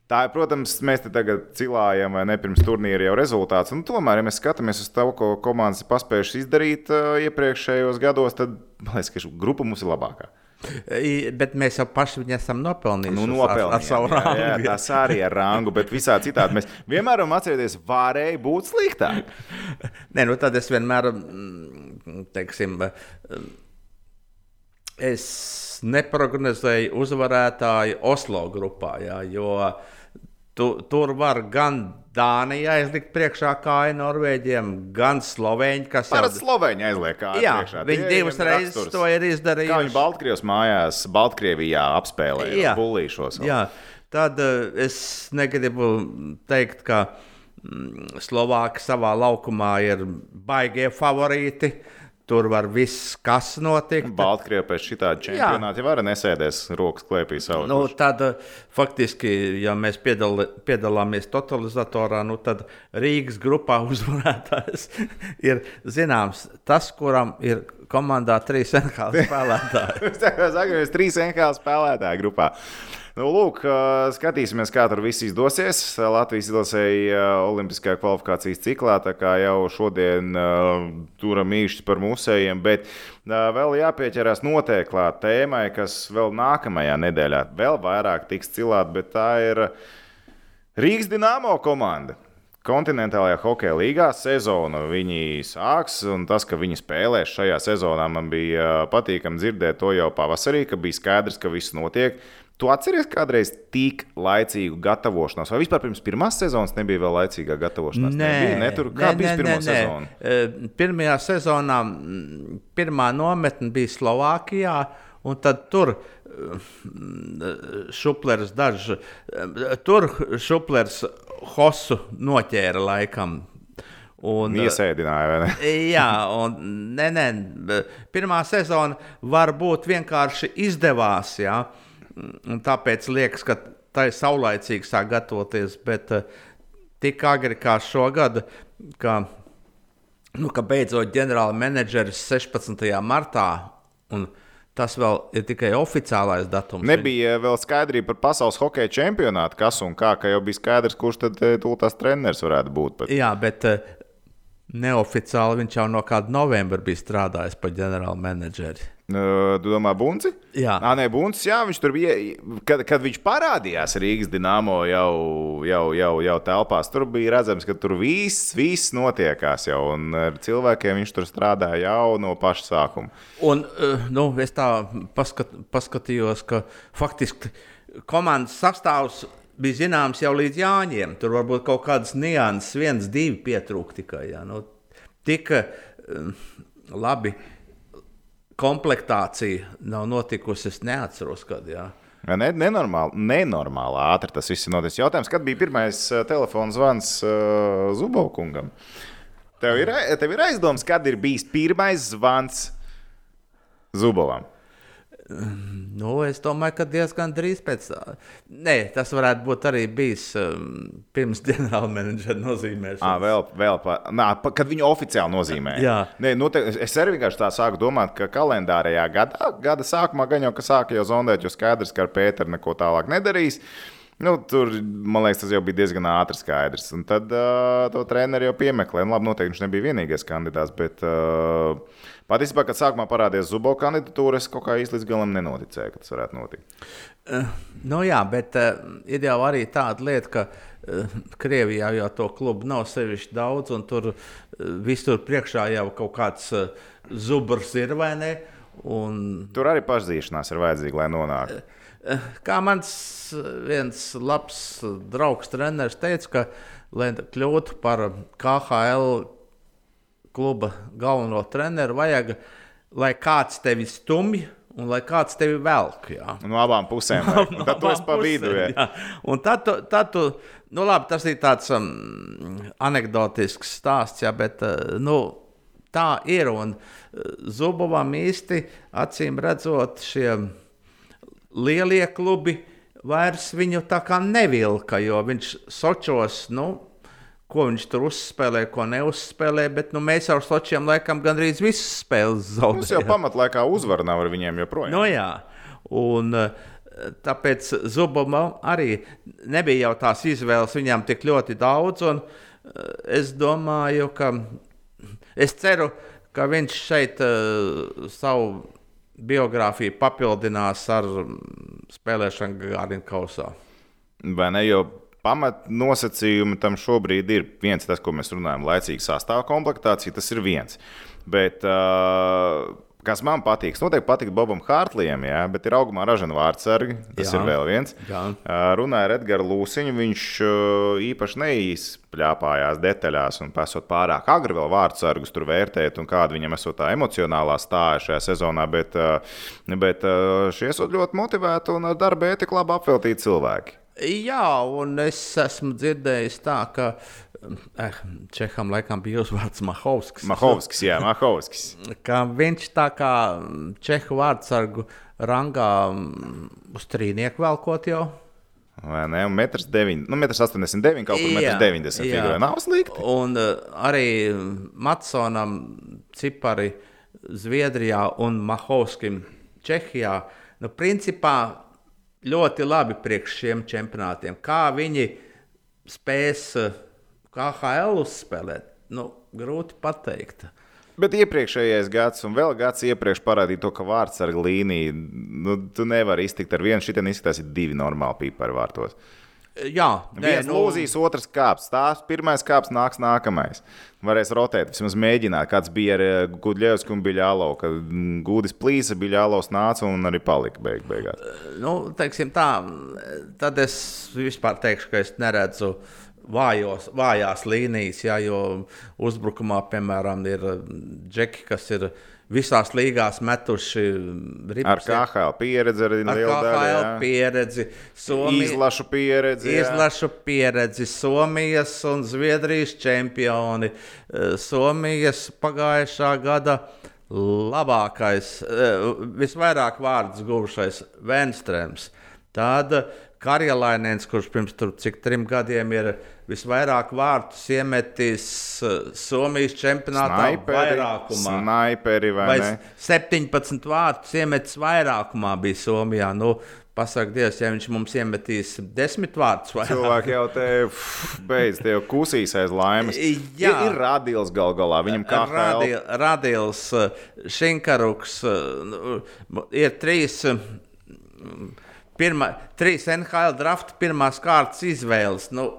Tā ir, protams, mēs te tagad cilājam, vai ne pirms turnīra jau rezultāts. Un tomēr, ja mēs skatāmies uz to, ko komandas ir paspējušas izdarīt uh, iepriekšējos gados, tad man liekas, ka grupa mums ir labākā. Bet mēs jau paši viņu esam nopelnījuši. Nu, nopelnījām, ar, ar savu jā, rangu. jā, tas arī ar rangu, bet visā citādi mēs vienmēr varam atcerēties, varēja būt sliktāk. Nē, nu tad es vienmēr, mm, teiksim, es neprognozēju uzvarētāju Oslo grupā, jā, jo tu, tur var gan Dānija aizlikt priekšā kāju Norvēģiem, gan Slovēņi, kas jau Parasti Slovēņi aizliek kā Jā, priekšā. viņi Tie divas reizes raksturs. to ir Kā viņi izdarījuši. Baltkrievijas mājās, Baltkrievijā apspēlēja bullīšos. Jā, tad uh, es negribu teikt, ka mm, Slovāki savā laukumā ir baigie favorīti. Tur var viss, kas notiek. Baltkrievija pēc šī tāda čempionāta jau var nesēdēs rokas klēpī savu. Nu, tad, uh, faktiski, ja mēs piedal, piedalāmies totalizatorā, nu, tad Rīgas grupā uzvarētājs ir zināms tas, kuram ir komandā trīs NHL spēlētāji. Saka, mēs trīs NHL spēlētāju grupā. Nu, lūk, skatīsimies, kā tur viss izdosies. Latvijas izlasēja uh, Olimpiskajā kvalifikācijas ciklā, tā kā jau šodien turam īšķis par musējiem, bet vēl jāpieķerās noteikti klāt tēmai, kas vēl nākamajā nedēļā vēl vairāk tiks cilāt, bet tā ir Rīgas Dienāmo komanda. Kontinentālajā hokeja līgā sezonu viņi sāks, un tas, ka viņi spēlēs šajā sezonā, man bija patīkami dzirdēt to jau pavasarī, ka bija skaidrs, ka viss notiek. Tu atceries kādreiz tik laicīgu gatavošanos, vai vispār pirms pirmās sezonas nebija vēl laicīgā gatavošanās? Nē, nebija, ne, tur, kā nē, bija nē, pirmā nē, nē. sezona? E, Pirmajā sezonā mm, pirmā nometne bija Slovākijā, un tad tur mm, šuplers dažs, tur šuplers Hosu noķēra laikam. Un, Iesēdināja, vai ne? Jā, un nē, nē, pirmā sezona varbūt vienkārši izdevās. Jā, un tāpēc liekas, ka tā ir saulaicīgi sāk gatavoties. Bet eh, tik agri kā šogad, ka, nu, ka beidzot ģenerāla menedžeris 16. martā. Un, Tas vēl ir tikai oficiālais datums. Nebija vēl skaidrība par pasaules hokeja čempionātu, kas un kā, ka jau bija skaidrs, kurš tad eh, tūlīt treneris varētu būt. Bet... Jā, bet neoficiāli viņš jau no kāda novembra bija strādājis par ģenerāla menedžeri. Uh, tu domā, Bunci? Jā, Nā, nē, Buncis, jā, viņš tur bija. Kad, kad viņš parādījās Rīgas dīnāmo jau, jau, jau, jau telpās, tur bija redzams, ka tur viss, viss notiekās jau. Un ar cilvēkiem viņš tur strādāja jau no paša sākuma. un uh, nu, es tā paskat, paskatījos, ka faktiski komandas sastāvs bija zināms jau līdz Jāņiem. Tur varbūt kaut kādas nianses, viens, divi pietrūka tikai. Jā. Nu, tik uh, labi komplektācija nav notikusi. Es neatceros, kad. Jā. Ne, nenormāli, nenormāli ātri tas viss noticis. Jautājums, kad bija pirmais uh, telefona zvans uh, Zubovkungam? Tev ir, tev ir aizdoms, kad ir bijis pirmais zvans Zubovam? Nu, es domāju, ka diezgan drīz pēc tam. Nē, tas varētu būt arī bijis um, pirms ģenerālmenedžera nozīmēšanas. À, vēl, vēl pa, nā, pa, kad viņu oficiāli nozīmē. Jā. Nē, nu, te, es arī vienkārši tā sāku domāt, ka kalendārajā gadā, gada sākumā gan jau ka sāka jau zondēt, jo skaidrs, ka ar Pēteru neko tālāk nedarīs. Nu, tur, man liekas, tas jau bija diezgan ātri skaidrs. Un tad uh, to treneru jau piemeklēja. Nu, labi, noteikti viņš nebija vienīgais kandidāts, bet uh, patiesībā, kad sākumā parādījās Zubo kandidatūra, es kaut kā īsti līdz galam nenoticēju, ka tas varētu notikt. Nu, jā, bet uh, ir jau arī tāda lieta, ka uh, Krievijā jau to klubu nav sevišķi daudz, un tur uh, visur priekšā jau kaut kāds uh, zubrs ir vai ne. Un, Tur arī pašzīšanās ir vajadzīga, lai nonāktu. uh, kā mans viens labs draugs, treneris teica, ka, lai kļūtu par KHL kluba galveno treneru, vajag, lai kāds tevi stumj un lai kāds tevi velk. Jā. No abām pusēm. vajag. Un Tad tu esi pa vidu. tad, tu, tad tu, nu labi, tas ir tāds um, anekdotisks stāsts, jā, bet uh, nu, tā ir. Un uh, Zubovam īsti, acīm redzot, šie lielie klubi vairs viņu tā kā nevilka, jo viņš sočos, nu, ko viņš tur uzspēlē, ko neuzspēlē. Bet nu, mēs ar Sočiem laikam gandrīz visas spēles Mums jau zaudējām. pamatlaikā uzvara nav ar viņiem joprojām. Nu, jā. Un, eh, tāpēc Zubamam arī nebija jau tās izvēles, viņam tik ļoti daudz. Un eh, es domāju, ka es ceru, ka viņš šeit uh, savu biogrāfiju papildinās ar mm, spēlēšanu Gārdiņu kausā. Vai ne? Jo pamat nosacījumi tam šobrīd ir viens, tas, ko mēs runājam, laicīga sastāvā komplektācija, tas ir viens. Bet, uh, kas man patīk, noteikti patīk Bobam Hārtlijam, jā, bet ir augumā ražana vārdsargi. Tas Jā. ir vēl viens. Jā. Uh, runāja ar Edgars Lūsiņu. Viņš uh, īpaši neizpļāpājās detaļās un pasot pārāk agri vēl vārdsargus tur vērtēt, un kāda viņam esot tā emocionālā stāja šajā sezonā. Bet, uh, bet uh, šie esot ļoti motivēti un ar darba ētiku labi apveltīti cilvēki. Jā, un es esmu dzirdējis tā, ka eh, Čeham laikam bija uzvārds Mahovskis. Mahovskis, jā, Mahovskis. ka viņš tā kā čehu vārdsargu rangā mm, uz trīnieku velkot jau. Vai ne? Un metrs 9, nu, metrs 89, kaut kur metrs 90 jā. figūrē. Nav slikti. Un uh, arī Matsonam cipari Zviedrijā un Mahovskim Čehijā. Nu, principā ļoti labi priekš šiem čempionātiem. Kā viņi spēs eh, KHL uzspēlēt, nu, grūti pateikt. Bet iepriekšējais gads, un vēl gads iepriekš parādīja to, ka vārds ar līniju, nu, tu nevari iztikt ar vienu. Šitien izskatās, ir divi normāli pīpari vārtos. Jā, Nē, viens nu... lūzīs, otrs kāps. Tās pirmais kāps nāks nākamais. Varēs rotēt, vismaz mēģināt. Kāds bija ar eh, Gudļevsku un Biļālo, kad mm, Gudis plīsa, Biļālos nāca un arī palika beig beigās. Nu, teiksim tā, tad es vispār teikšu, ka es neredzu vājos, vājās līnijas, jā, jo uzbrukumā, piemēram, ir džeki, kas ir visās līgās metuši rips. Ar KHL pieredzi, arī ar KHL daļa, pieredzi. Somija, izlašu pieredzi. Jā. Izlašu pieredzi. Somijas un Zviedrijas čempioni. Eh, Somijas pagājušā gada labākais, eh, visvairāk vārdus guvušais Venstrēms. Tad Karjalainēns, kurš pirms tur, cik trim gadiem ir visvairāk vārtus iemetis uh, Somijas čempionātā snaiperi, vairākumā. Snaiperi vai, vai 17 vārtus iemetis vairākumā bija Somijā. Nu, Pasaka, Dievs, ja viņš mums iemetīs desmit vārdus, vai cilvēki jau te beidz, te jau kusīs aiz laimes. Jā, ir, ir radījums gal galā. Viņam kā Radi, radījums, Šinkaruks, nu, ir trīs pirmā, trīs NHL drafta pirmās kārtas izvēles. Nu,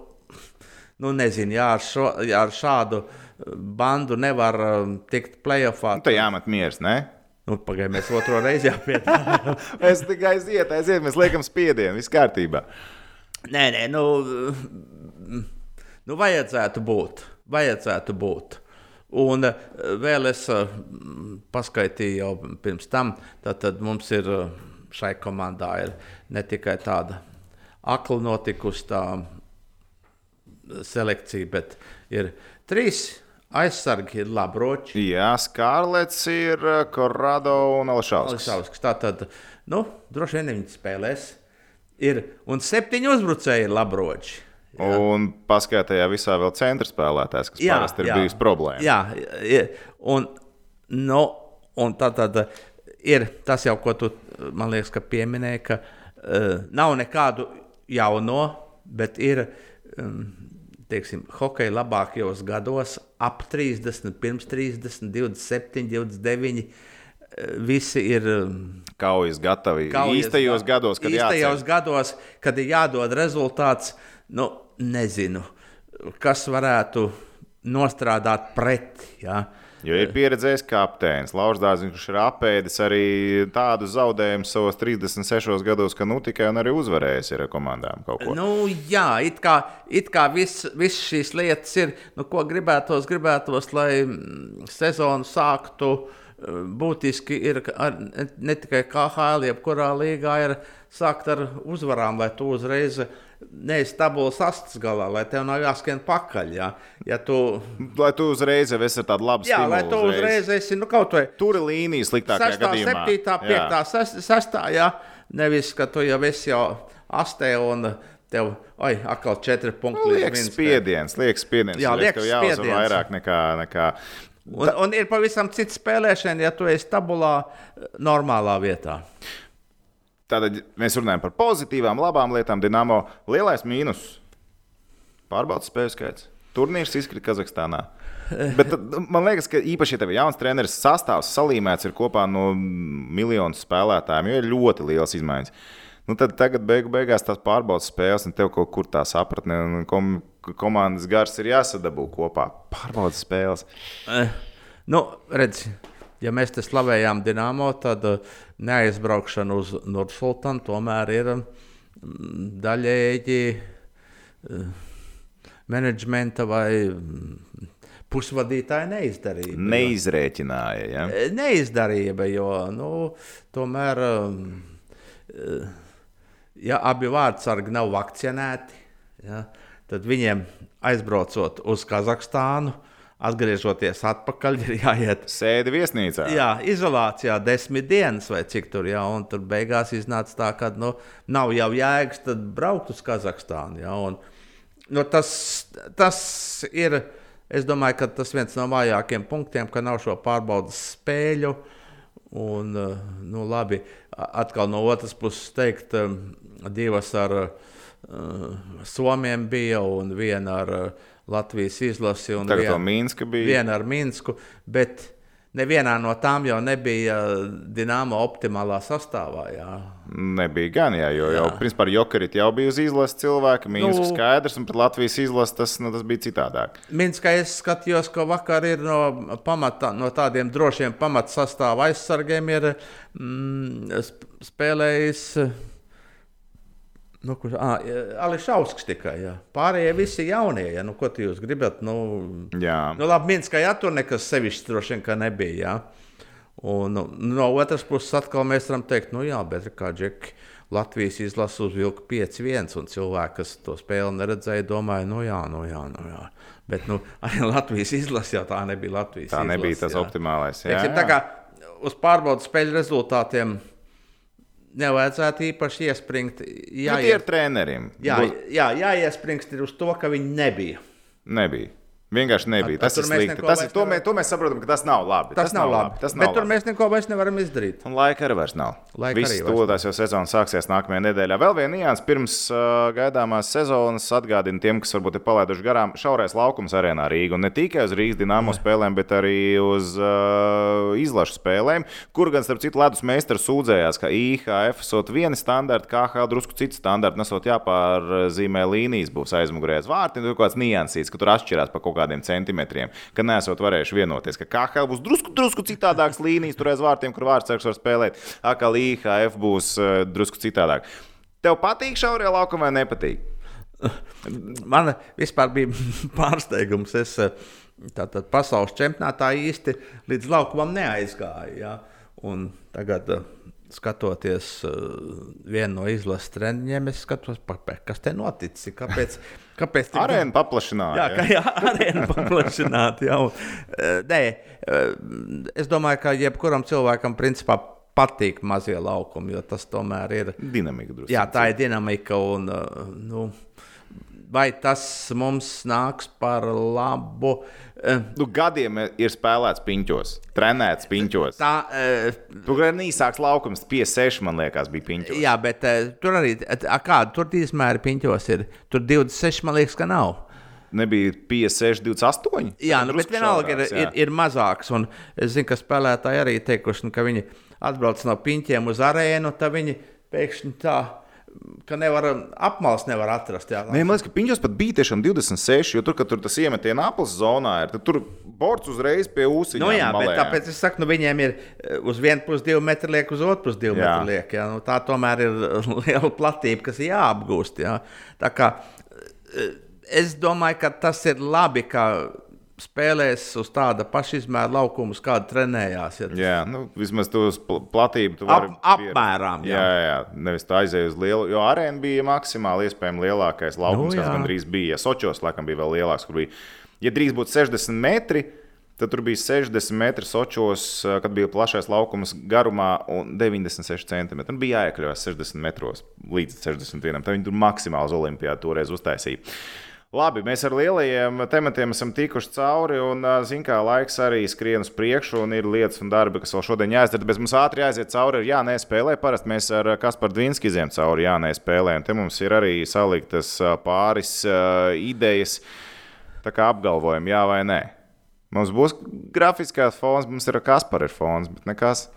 nu nezinu, jā, ar, šo, jā, ar šādu uh, bandu nevar um, tikt playoffā. Nu, tā jāmet miers, ne? Nu, Pagaidiet, mēs otru reizi jāpiedāvā. es tikai aiziet, aiziet, mēs liekam spiedienu, viss kārtībā. Nē, nē, nu, nu vajadzētu būt. Vajadzētu būt. Un uh, vēl es paskaitīju jau pirms tam, tad mums ir šai komandā ir ne tikai tāda akla notikusi tā selekcija, bet ir trīs aizsargi, ir labroči. Jā, Skārlets ir Korado un Alšausks. Tā tad, nu, droši vien viņi spēlēs. Ir, un septiņi uzbrucēji ir labroči. Jā. Un paskatījā visā vēl centra spēlētājs, kas jā, parasti ir jā, bijis problēma. Jā, un, no, nu, un tā tad ir tas jau, ko tu man liekas, pieminēji, ka uh, nav nekādu jauno, bet ir um, teiksim, hokeja labākajos gados, ap 30, pirms 30, 27, 29. Visi ir kaujas gatavi. Kaujas, īstajos gados, kad, īstajos gados, kad ir jādod rezultāts, nu, nezinu, kas varētu nostrādāt pret. Ja? Uh, Jo ir pieredzējis kapteinis, Lauris Dārziņš, kurš ir apēdis arī tādu zaudējumu savos 36 gados, ka nu tikai un arī uzvarējis ir komandām kaut ko. Nu, jā, it kā, it kā viss vis šīs lietas ir, nu, ko gribētos, gribētos, lai mm, sezonu sāktu eh, būtiski ir ar, ne tikai KHL, jebkurā līgā ir sākt ar uzvarām, lai tu uzreiz neesi tabulas astes galā, lai tev nav jāskrien pakaļ. Ja, ja tu, lai tu uzreiz esi tāda laba jā, lai tu uzreiz, uzreiz esi nu, kaut vai tur līnijas sliktākajā 6, gadījumā. 7, 5, 6, 6, jā, nevis, ka tu jau esi jau astē un tev, oi, atkal četri punkti. Nu, liekas spiediens, liekas spiediens. Jā, liekas tev jāuzvar vairāk nekā. nekā Un, un ir pavisam cits spēlēšana, ja tu esi tabulā normālā vietā. Tātad mēs runājam par pozitīvām, labām lietām. Dienāmo lielais mīnus - pārbaudas spēļu skaits. Turnīrs izkrita Kazahstānā. Bet man liekas, ka īpaši, ja tev ir jauns treneris, sastāvs salīmēts ir kopā no miljonu spēlētājiem, jo ir ļoti liels izmaiņas. Nu, tad tagad beigu, beigās tās pārbaudas spēles, un tev kaut kur tā sapratne un kom, komandas gars ir jāsadabū kopā. Pārbaudas spēles. Eh, nu, redziet ja mēs te slavējām Dienāmo, tad uh, neaizbraukšana uz Nursultānu tomēr ir mm, daļēji uh, menedžmenta vai mm, pusvadītāja neizdarīja. Neizrēķināja. Ja? E, neizdarīja, jo nu, tomēr, ja abi vārdsargi nav vakcinēti, ja, tad viņiem aizbraucot uz Kazahstānu, atgriežoties atpakaļ, ir jāiet. Sēdi viesnīcā. Jā, izolācijā desmit dienas vai cik tur jau. Un tur beigās iznāca tā, ka nu, nav jau jēgas braukt uz Kazahstānu. Ja, un, nu, tas, tas ir. Es domāju, ka tas viens no vājākajiem punktiem, ka nav šo pārbaudas spēļu. Un, nu, labi, atkal no otras puses teikt, um, divas ar uh, Somiem bija un viena ar uh, Latvijas izlasi. Tagad to Minska bija. Viena ar Minsku, bet nevienā no tām jau nebija Dienāmo optimālā sastāvā. Jā. Nebija gan, jā, jo jau, principā, Jokerit jau bija uz izlases cilvēka. Mīnus Nu. skaidrs, un pret Latvijas izlases tas, nu, tas bija citādāk. Minskā es skatījos, ka vakar ir no, pamata, no tādiem drošiem pamatsastāvā aizsargiem ir mm, sp- spēlējis. Nu, kurš, ah, Ališausks tikai. Jā. Pārējie visi jaunie. Ja? Nu, ko jūs gribat? Nu, Jā, Nu, labi, Minskā jā, tur nekas sevišķi droši vien nebija. Jā. Un, nu, no otras puses, atkal mēs varam teikt, nu jā, bet kā džeki. Latvijas izlase uzvilka 5-1, un cilvēki, kas to spēli neredzēja, domāja, nu jā, nu jā, nu jā. Bet nu, arī Latvijas izlase jau tā nebija. Latvijas tā nebija izlase, tas jā. optimālais. Jā, Teiksim, tā kā uz pārbaudas spēļu rezultātiem nevajadzētu īpaši iespringt. Jā, Jā, tie ir treneriem. jā, Būs- jā, jāiespringst ir uz to, ka viņi nebija. Nebija. Vienkārši nebija. A- a Tas tur ir slikti. Tas, ir, to, mēs, to mēs saprotam, ka tas nav labi. Tas, tas nav labi. Tas Bet nav tur labi. mēs neko vairs nevaram izdarīt. Un laika arī vairs nav. Laika Viss tuvotās jau sezona sāksies nākamajā nedēļā. Vēl viena nianses pirms uh, gaidāmās sezonas atgādina tiem, kas varbūt ir palaiduši garām šaurais laukums arēnā Rīgā. Un ne tikai uz Rīgas dīnāmo spēlēm, bet arī uz uh, izlašu spēlēm, kur gan, starp citu, ledus meistars sūdzējās, ka IHF esot viena standarta, KH drusku cits standarta, nesot jāpārzīmē līnijas, būs aizmugurējais vārti, tur kaut kāds niansīts, ka tur atšķirās pa kaut kādiem centimetriem, ka nesot varējuši vienoties, ka KH būs drusku, drusku citādāks līnijas tur aiz vārtiem, kur vārdsargs var spēlēt, atkal IHF būs uh, drusku citādāk. Tev patīk šaurie laukumi vai nepatīk? Man vispār bija pārsteigums. Es eh, tātad pasaules čempionātā īsti līdz laukumam neaizgāju. Ja? Un tagad, eh, skatoties vienu no izlases treniņiem, es skatos, kas te noticis. Kāpēc? kāpēc tik- Arēna paplašināja. Jā, ka jā, arēna paplašināta. Jā, un, eh, nē, eh, es domāju, ka jebkuram cilvēkam principā patīk mazie laukumi, jo tas tomēr ir. Dinamika drusku. Jā, tā ir dinamika. Un, uh, nu, vai tas mums nāks par labu? Uh, Nu, gadiem ir spēlēts piņķos, trenēts piņķos. Tā, uh, Tur gan īsāks laukums, 5-6, man liekas, bija piņķos. jā, bet uh, tur arī kāda tur izmēra piņķos ir. Tur 26, man liekas, ka nav. Nebija 5-6, 28. Jā, nu, bet vienalga ir, ir, ir mazāks. Un es zinu, ka spēlētāji arī teikuši, nu, ka viņi atbrauc no piņķiem uz arēnu, tad viņi pēkšņi tā, ka nevar apmals nevar atrast. Jā, Nē, man liekas, ka piņķos pat bija tiešām 26, jo tur, kad tur tas iemetiena apelsīna zonā ir, tad tur borts uzreiz pie ūsām. Nu, jā, bet tāpēc es saku, nu, viņiem ir eh, uz vienu pusi divi metri liek, uz otru pusi divi Jā. metri liek. Jā. Nu, tā tomēr ir liela platība, kas jāapgūst. Jā. Tā kā eh, es domāju, ka tas ir labi, ka spēlēs uz tāda paša izmēra laukuma, kāda trenējās. Ja. Jā, nu, vismaz pl- platību tu Ap- vari. apmēram, jā. Jā, jā. Nevis tā aizēja uz lielu, jo arēna bija maksimāli iespējami lielākais laukums, Nu, kas jā. gandrīz bija. Sočos, laikam, bija vēl lielāks, kur bija. Ja drīz būtu 60 metri, tad tur bija 60 metri sočos, eh, kad bija plašais laukums garumā un 96 centimetri. Un bija jāiekļaujas 60 metros līdz 61. Tad viņi tur maksimāli uz olimpiādu toreiz uztaisīja. Labi, mēs ar lielajiem tematiem esam tikuši cauri, un, zinām, kā laiks arī skrien uz priekšu, un ir lietas un darbi, kas vēl šodien jāizdara. Bet mums ātri jāiziet cauri, ir jānespēlē. Parasti mēs ar Kasparu Dvīnski izējām cauri, jānespēlē. Un te mums ir arī saliktas pāris ā, idejas, tā kā apgalvojam, jā vai nē. Mums būs grafiskās fons, mums ir Kaspara fons, bet nekas.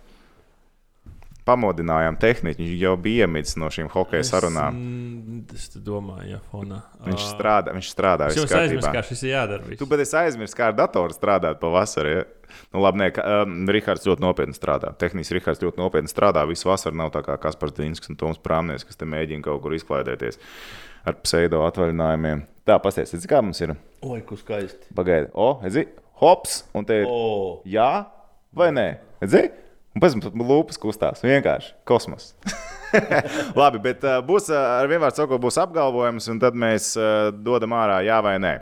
Pamodinājām tehniku, viņš jau bija iemidzis no šīm hokeja sarunām. Es, es te domāju, ja fonā. Viņš Ā, strādā, viņš strādā. Es aizmirsu, kā šis ir jādara. viss. Tu pat esi aizmirsis, kā ar datoru strādāt pavasarī. Ja? Nu, labi, nē, ka, um, Rihards ļoti nopietni strādā. Tehniski Rihards ļoti nopietni strādā. Visu vasaru nav tā kā Kaspars Dīnskis un Toms Prāmnieks, kas te mēģina kaut kur izklaidēties ar pseido atvaļinājumiem. Tā, pasties, kā mums ir. Oi, kur skaisti. Pagaidi, o, redzi, hops, un te ir O, jā vai nē. Redzi? Un pēc tam lūpas kustās. Vienkārši kosmos. Labi, bet uh, būs uh, ar vienvārdu sakot, būs apgalvojums, un tad mēs uh, dodam ārā jā vai nē.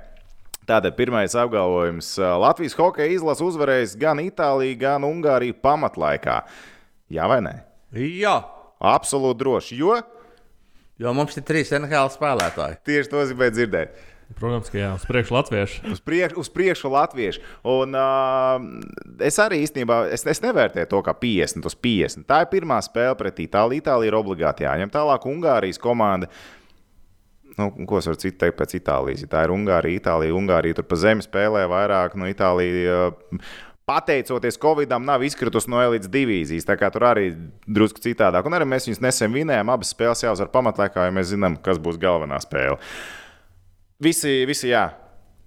Tātad pirmais apgalvojums. Latvijas hokeja izlase uzvarēs gan Itāliju, gan Ungāriju pamatlaikā. Jā vai nē? jā, Absolūti droši, jo jo mums ir trīs NHL spēlētāji. tieši to es gribēju dzirdēt. Protams, ka jā, uz priekšu latviešu. Uz, priekš, uz priekšu latviešu. Un, uh, es arī īstenībā es, es nevērtēju to kā 50 uz 50. Tā ir pirmā spēle pret Itāliju. Itālija ir obligāti jāņem. Tālāk Ungārijas komanda. Nu, ko es varu teikt pēc Itālijas? Ja tā ir Ungārija, Itālija. Ungārija tur pa zemi spēlē vairāk. Nu, Itālija, uh, pateicoties Covidam, nav izkritusi no elites divīzijas. Tā kā tur arī drusku citādāk. Un arī mēs viņus nesen vinējām. Abas spēles jāuzvar pamatlaikā, jo mēs zinām, kas būs galvenā spēle. Visi, visi jā.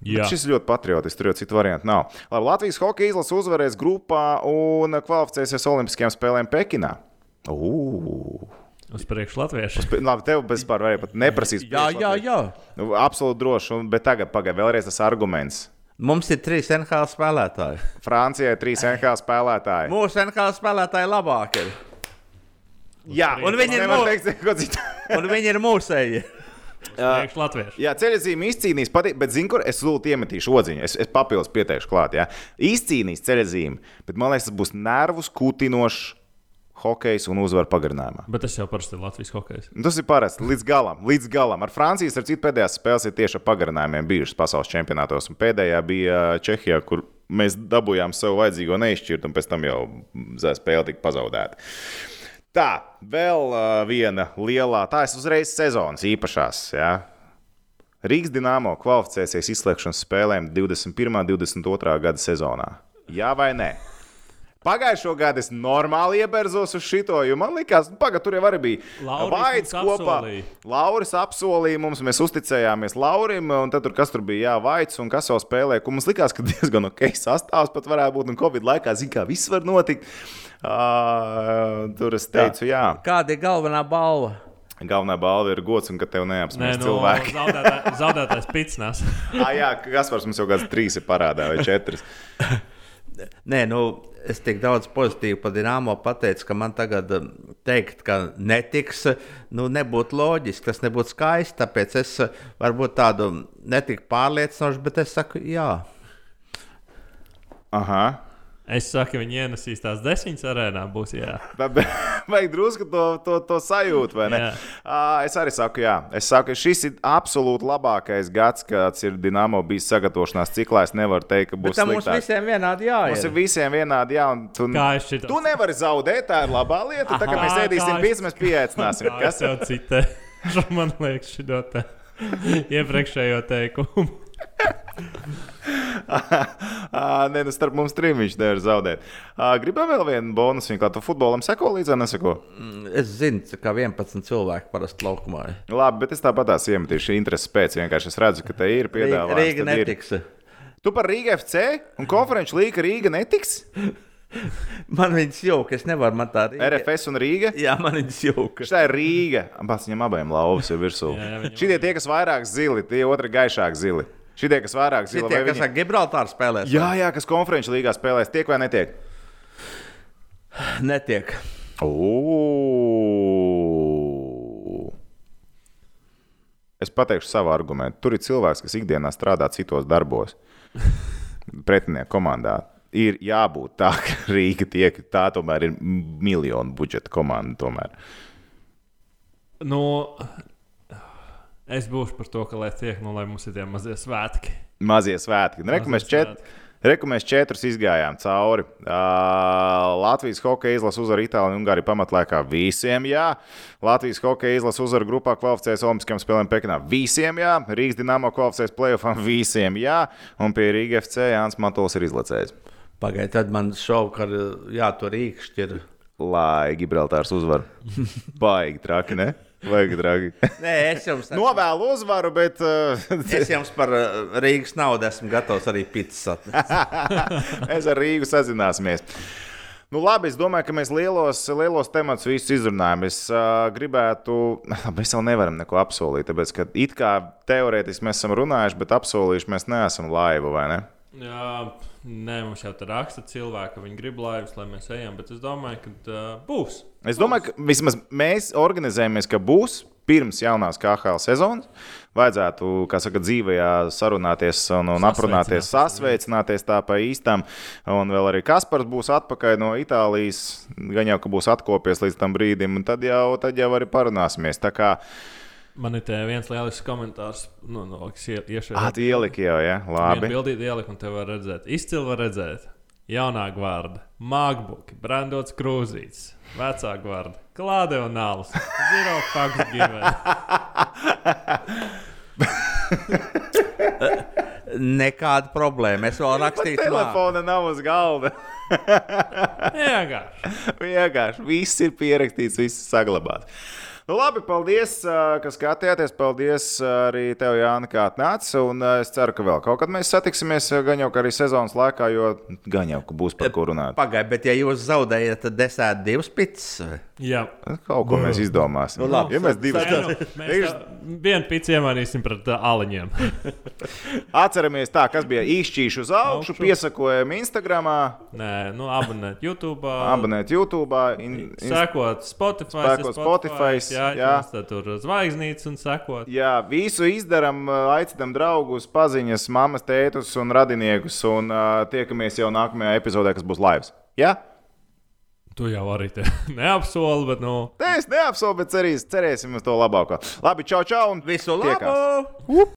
Jā. Bet Šis ir ļoti patriotisks, tur jau citu variantu nav. Labi, Latvijas hokeja izlase uzvarēs grupā un kvalificēsies Olimpiskajām spēlēm Pekinā. Ugh. Uz priekšu latviešu. Pe- Labi, tev vispār pat neprasīt. Jā, jā, jā. Nu, Absolūti droši. un- Bet tagad, pagaidi, vēlreiz tas arguments. Mums ir trīs NHL spēlētāji. Francijai trīs NHL spēlētāji. Mūsu NHL spēlētāji labākie. Jā, Un viņi ir mūsu- teikt. Un viņi ir mūsēji. Priekšu latviešu. Jā, ceļzīme izcīnīs, patīk, bet zinu, kur es lūdzu iemetīšu odziņu. Es, es papildus pieteikšu klāt. Jā. Izcīnīs ceļzīme, bet man liekas, tas būs nervus kutinošs hokejs un uzvaru pagarinājumā. Bet tas jau parasti ir Latvijas hokejs. Un Tas ir parasti līdz galam. Līdz galam. Ar Francijas ar citu pēdējās spēles ir tieši ar pagarinājumiem bijušas pasaules čempionātos. Un pēdējā bija Čehijā, kur mēs dabūjām sev vajadzīgo neizšķirt, un pēc tam jau spēle tika pazaudēta. Tā, vēl uh, viena lielā, tā ir uzreiz sezonas īpašās. Jā. Rīgas dīnāmo kvalificēsies izslēgšanas spēlēm 21. un 22. gada sezonā. Jā vai nē? Pagājušo gadu es normāli ieberzos uz šito, jo man liekas, ka tur jau arī bija Vaids mums kopā. apsolīja. Lauris apsolīja mums, mēs uzticējāmies Laurim, un tad tur kas tur bija, jā, Vaids un kas jau spēlēja. ko Mums likās, ka diezgan ok sastāvs pat varētu būt, un Covid laikā, zina, kā viss var notikt. Uh, tur es teicu, jā. jā. Kāda ir galvenā balva? Galvenā balva ir gods, un ka tev neapsmēs nu, cilvēki. zaudētā, zaudētājs pitsnās. ah, jā, Kaspars mums jau kāds trīs ir parādā vai četras. Nē, nu, es tik daudz pozitīvu par Dienāmo pateicu, ka man tagad um, teikt, ka netiks, nu, nebūtu loģiski, tas nebūtu skaisti. Tāpēc es uh, varbūt tādu netiku pārliecinošu, bet es saku, jā. Aha. Es saku, viņi ienesīs tās desmitas arēnā. Būs, jā. Bet vajag drusku to, to, to sajūtu, vai ne? Jā. Es arī saku, jā. Es saku, ka šis ir absolūti labākais gads, kāds ir Dienāmo bijis sagatavošanās ciklā. Es nevaru teikt, ka Bet būs tam mums sliktāk. visiem vienādi Mums ir visiem vienādi, jā, un tu, tu nevari zaudēt. Tā ir labā lieta. Tā kā mēs Aha, ēdīsim kā es- pīcis, mēs pieaicināsim. Kas jau citēju? Man liekas, šī te iepriekšējo teikumu. Ā, Nē, nu starp mums trim viņš nevar zaudēt. Gribam vēl vienu bonusu. Kā tu futbolam seko līdzi, neseko? Es zinu, ka 11 cilvēki parasti laukumā ir. Labi, bet es tāpat tās iemetīšu intereses pēc. Vienkārši es redzu, ka te ir piedāvājums. Rīga tad ir. netiks. Tu par Rīgas FC un konferenču līga Rīga netiks? Man viņas jauka, es nevaru man tā Rīga. RFS un Rīga. Jā, man viņas jauka. Šī ir Rīga. Pats viņam abiem lauvas ir virsū. Šie tie, kas vairāk zili, tie otri gaišāk zili. Šie, kas vairāk Tie, vai kas viņi- ar Gibraltāru spēlēs, Jā, jā, kas konferenču līgā spēlēs, tiek vai netiek? netiek. Ooh. Es pateikšu savu argumentu. Tur ir cilvēks, kas ikdienā strādā citos darbos, pretinieku komandā. Ir jābūt tā, ka Rīga tiek. Tā tomēr ir miljonu budžeta komanda. Tomēr. Nu, es būšu par to, ka lai tiek, nu, lai mums ir tie mazie svētki. Mazie svētki. Reku mēs, čet... Reku mēs četrus izgājām cauri. Uh, Latvijas hokeja izlase uzvar Itāliju un Ungāriju pamatlaikā. Visiem jā. Latvijas hokeja izlase uzvar grupā kvalificējas Olimpiskajām spēlēm Pekinā. Visiem jā. Rīgas dīnāmo kvalificējas playoffam. Visiem jā. Un pie Rīgas FC Jānis Matols ir izlacējis. Pagaidiet, tad man šauka, ka jā, tur rīkšķi ir. Lai Gibraltārs uzvar. Baigi traki, ne? Baigi traki. Nē, es jums, Novēlu uzvaru, bet. Uh, es jums par uh, Rīgas naudu esmu gatavs arī pīcis atnest. Mēs ar Rīgu sazināsimies. Nu, labi, es domāju, ka mēs lielos, lielos tematus visus izrunājam. Es uh, gribētu, mēs vēl nevaram neko apsolīt, tāpēc, ka it kā teorētiski mēs esam runājuši, bet apsolījuši mēs neesam laivu, vai ne? Jā, nē, mums jau tā raksta cilvēki, ka viņi grib laivas, lai mēs ejam, bet es domāju, ka uh, būs. Es domāju, ka vismaz mēs organizējamies, ka būs pirms jaunās KHL sezonas. Vajadzētu, kā saka, dzīvajā sarunāties un, un aprunāties, sasveicināties tā pa īstam. Un vēl arī Kaspars būs atpakaļ no Itālijas. Gan jau, ka būs atkopies līdz tam brīdim, un tad jau, tad jau arī parunāsimies. Man ir viens lielisks komentārs, nu, no, kas ie- iešauja. Ah, tu ieliki jau, ja? Labi. Bildīt ielikt, un te var redzēt. Izcili var redzēt. Jaunā gvarda, Mākbuki, Brandots Krūzīts, vecā gvarda, Klāde un Nāls, Zero Fucks Given. Nekāda problēma. Es vēl rakstīju māku. Telefona nav uz galda. Vienkārši. Vienkārši viss ir pierakstīts, viss saglabāts. Nu, labi, paldies, ka skatījāties. Paldies arī tev, Jānis, kā atnācis. Un es ceru, ka vēl kaut kad mēs satiksimies, gan jau arī sezonas laikā, jo gan jau būs par ko runāt. Pagaidiet, bet ja jūs zaudējat, tad desmit divas pizzas. Jā. Kaut ko mēs izdomāsim. Nu, labi. ja mēs divas Nē, nu, mēs vienu pici iemainīsim pret aliņiem. atceramies, tā, kas bija īšķīši uz augšu, Augšu. piesakojam Instagram, Nē, nu, abonēt YouTube. abonēt YouTube. In, in, Sekot Spotify. Sekot Spotify, Jā, jā. jā. Tad tur zvaigznītes un sekot. Jā, visu izdarām, aicinām draugus, paziņas, mammas, tētus un radiniekus. Un uh, tiekamies jau nākamajā epizodē, kas būs laivs. Jā? Tu jau arī te neapsoli, bet, nu, Nē, es neapsolu, bet cerīs, cerēsim uz to labāko. Labi, čau, čau! un Visu labu!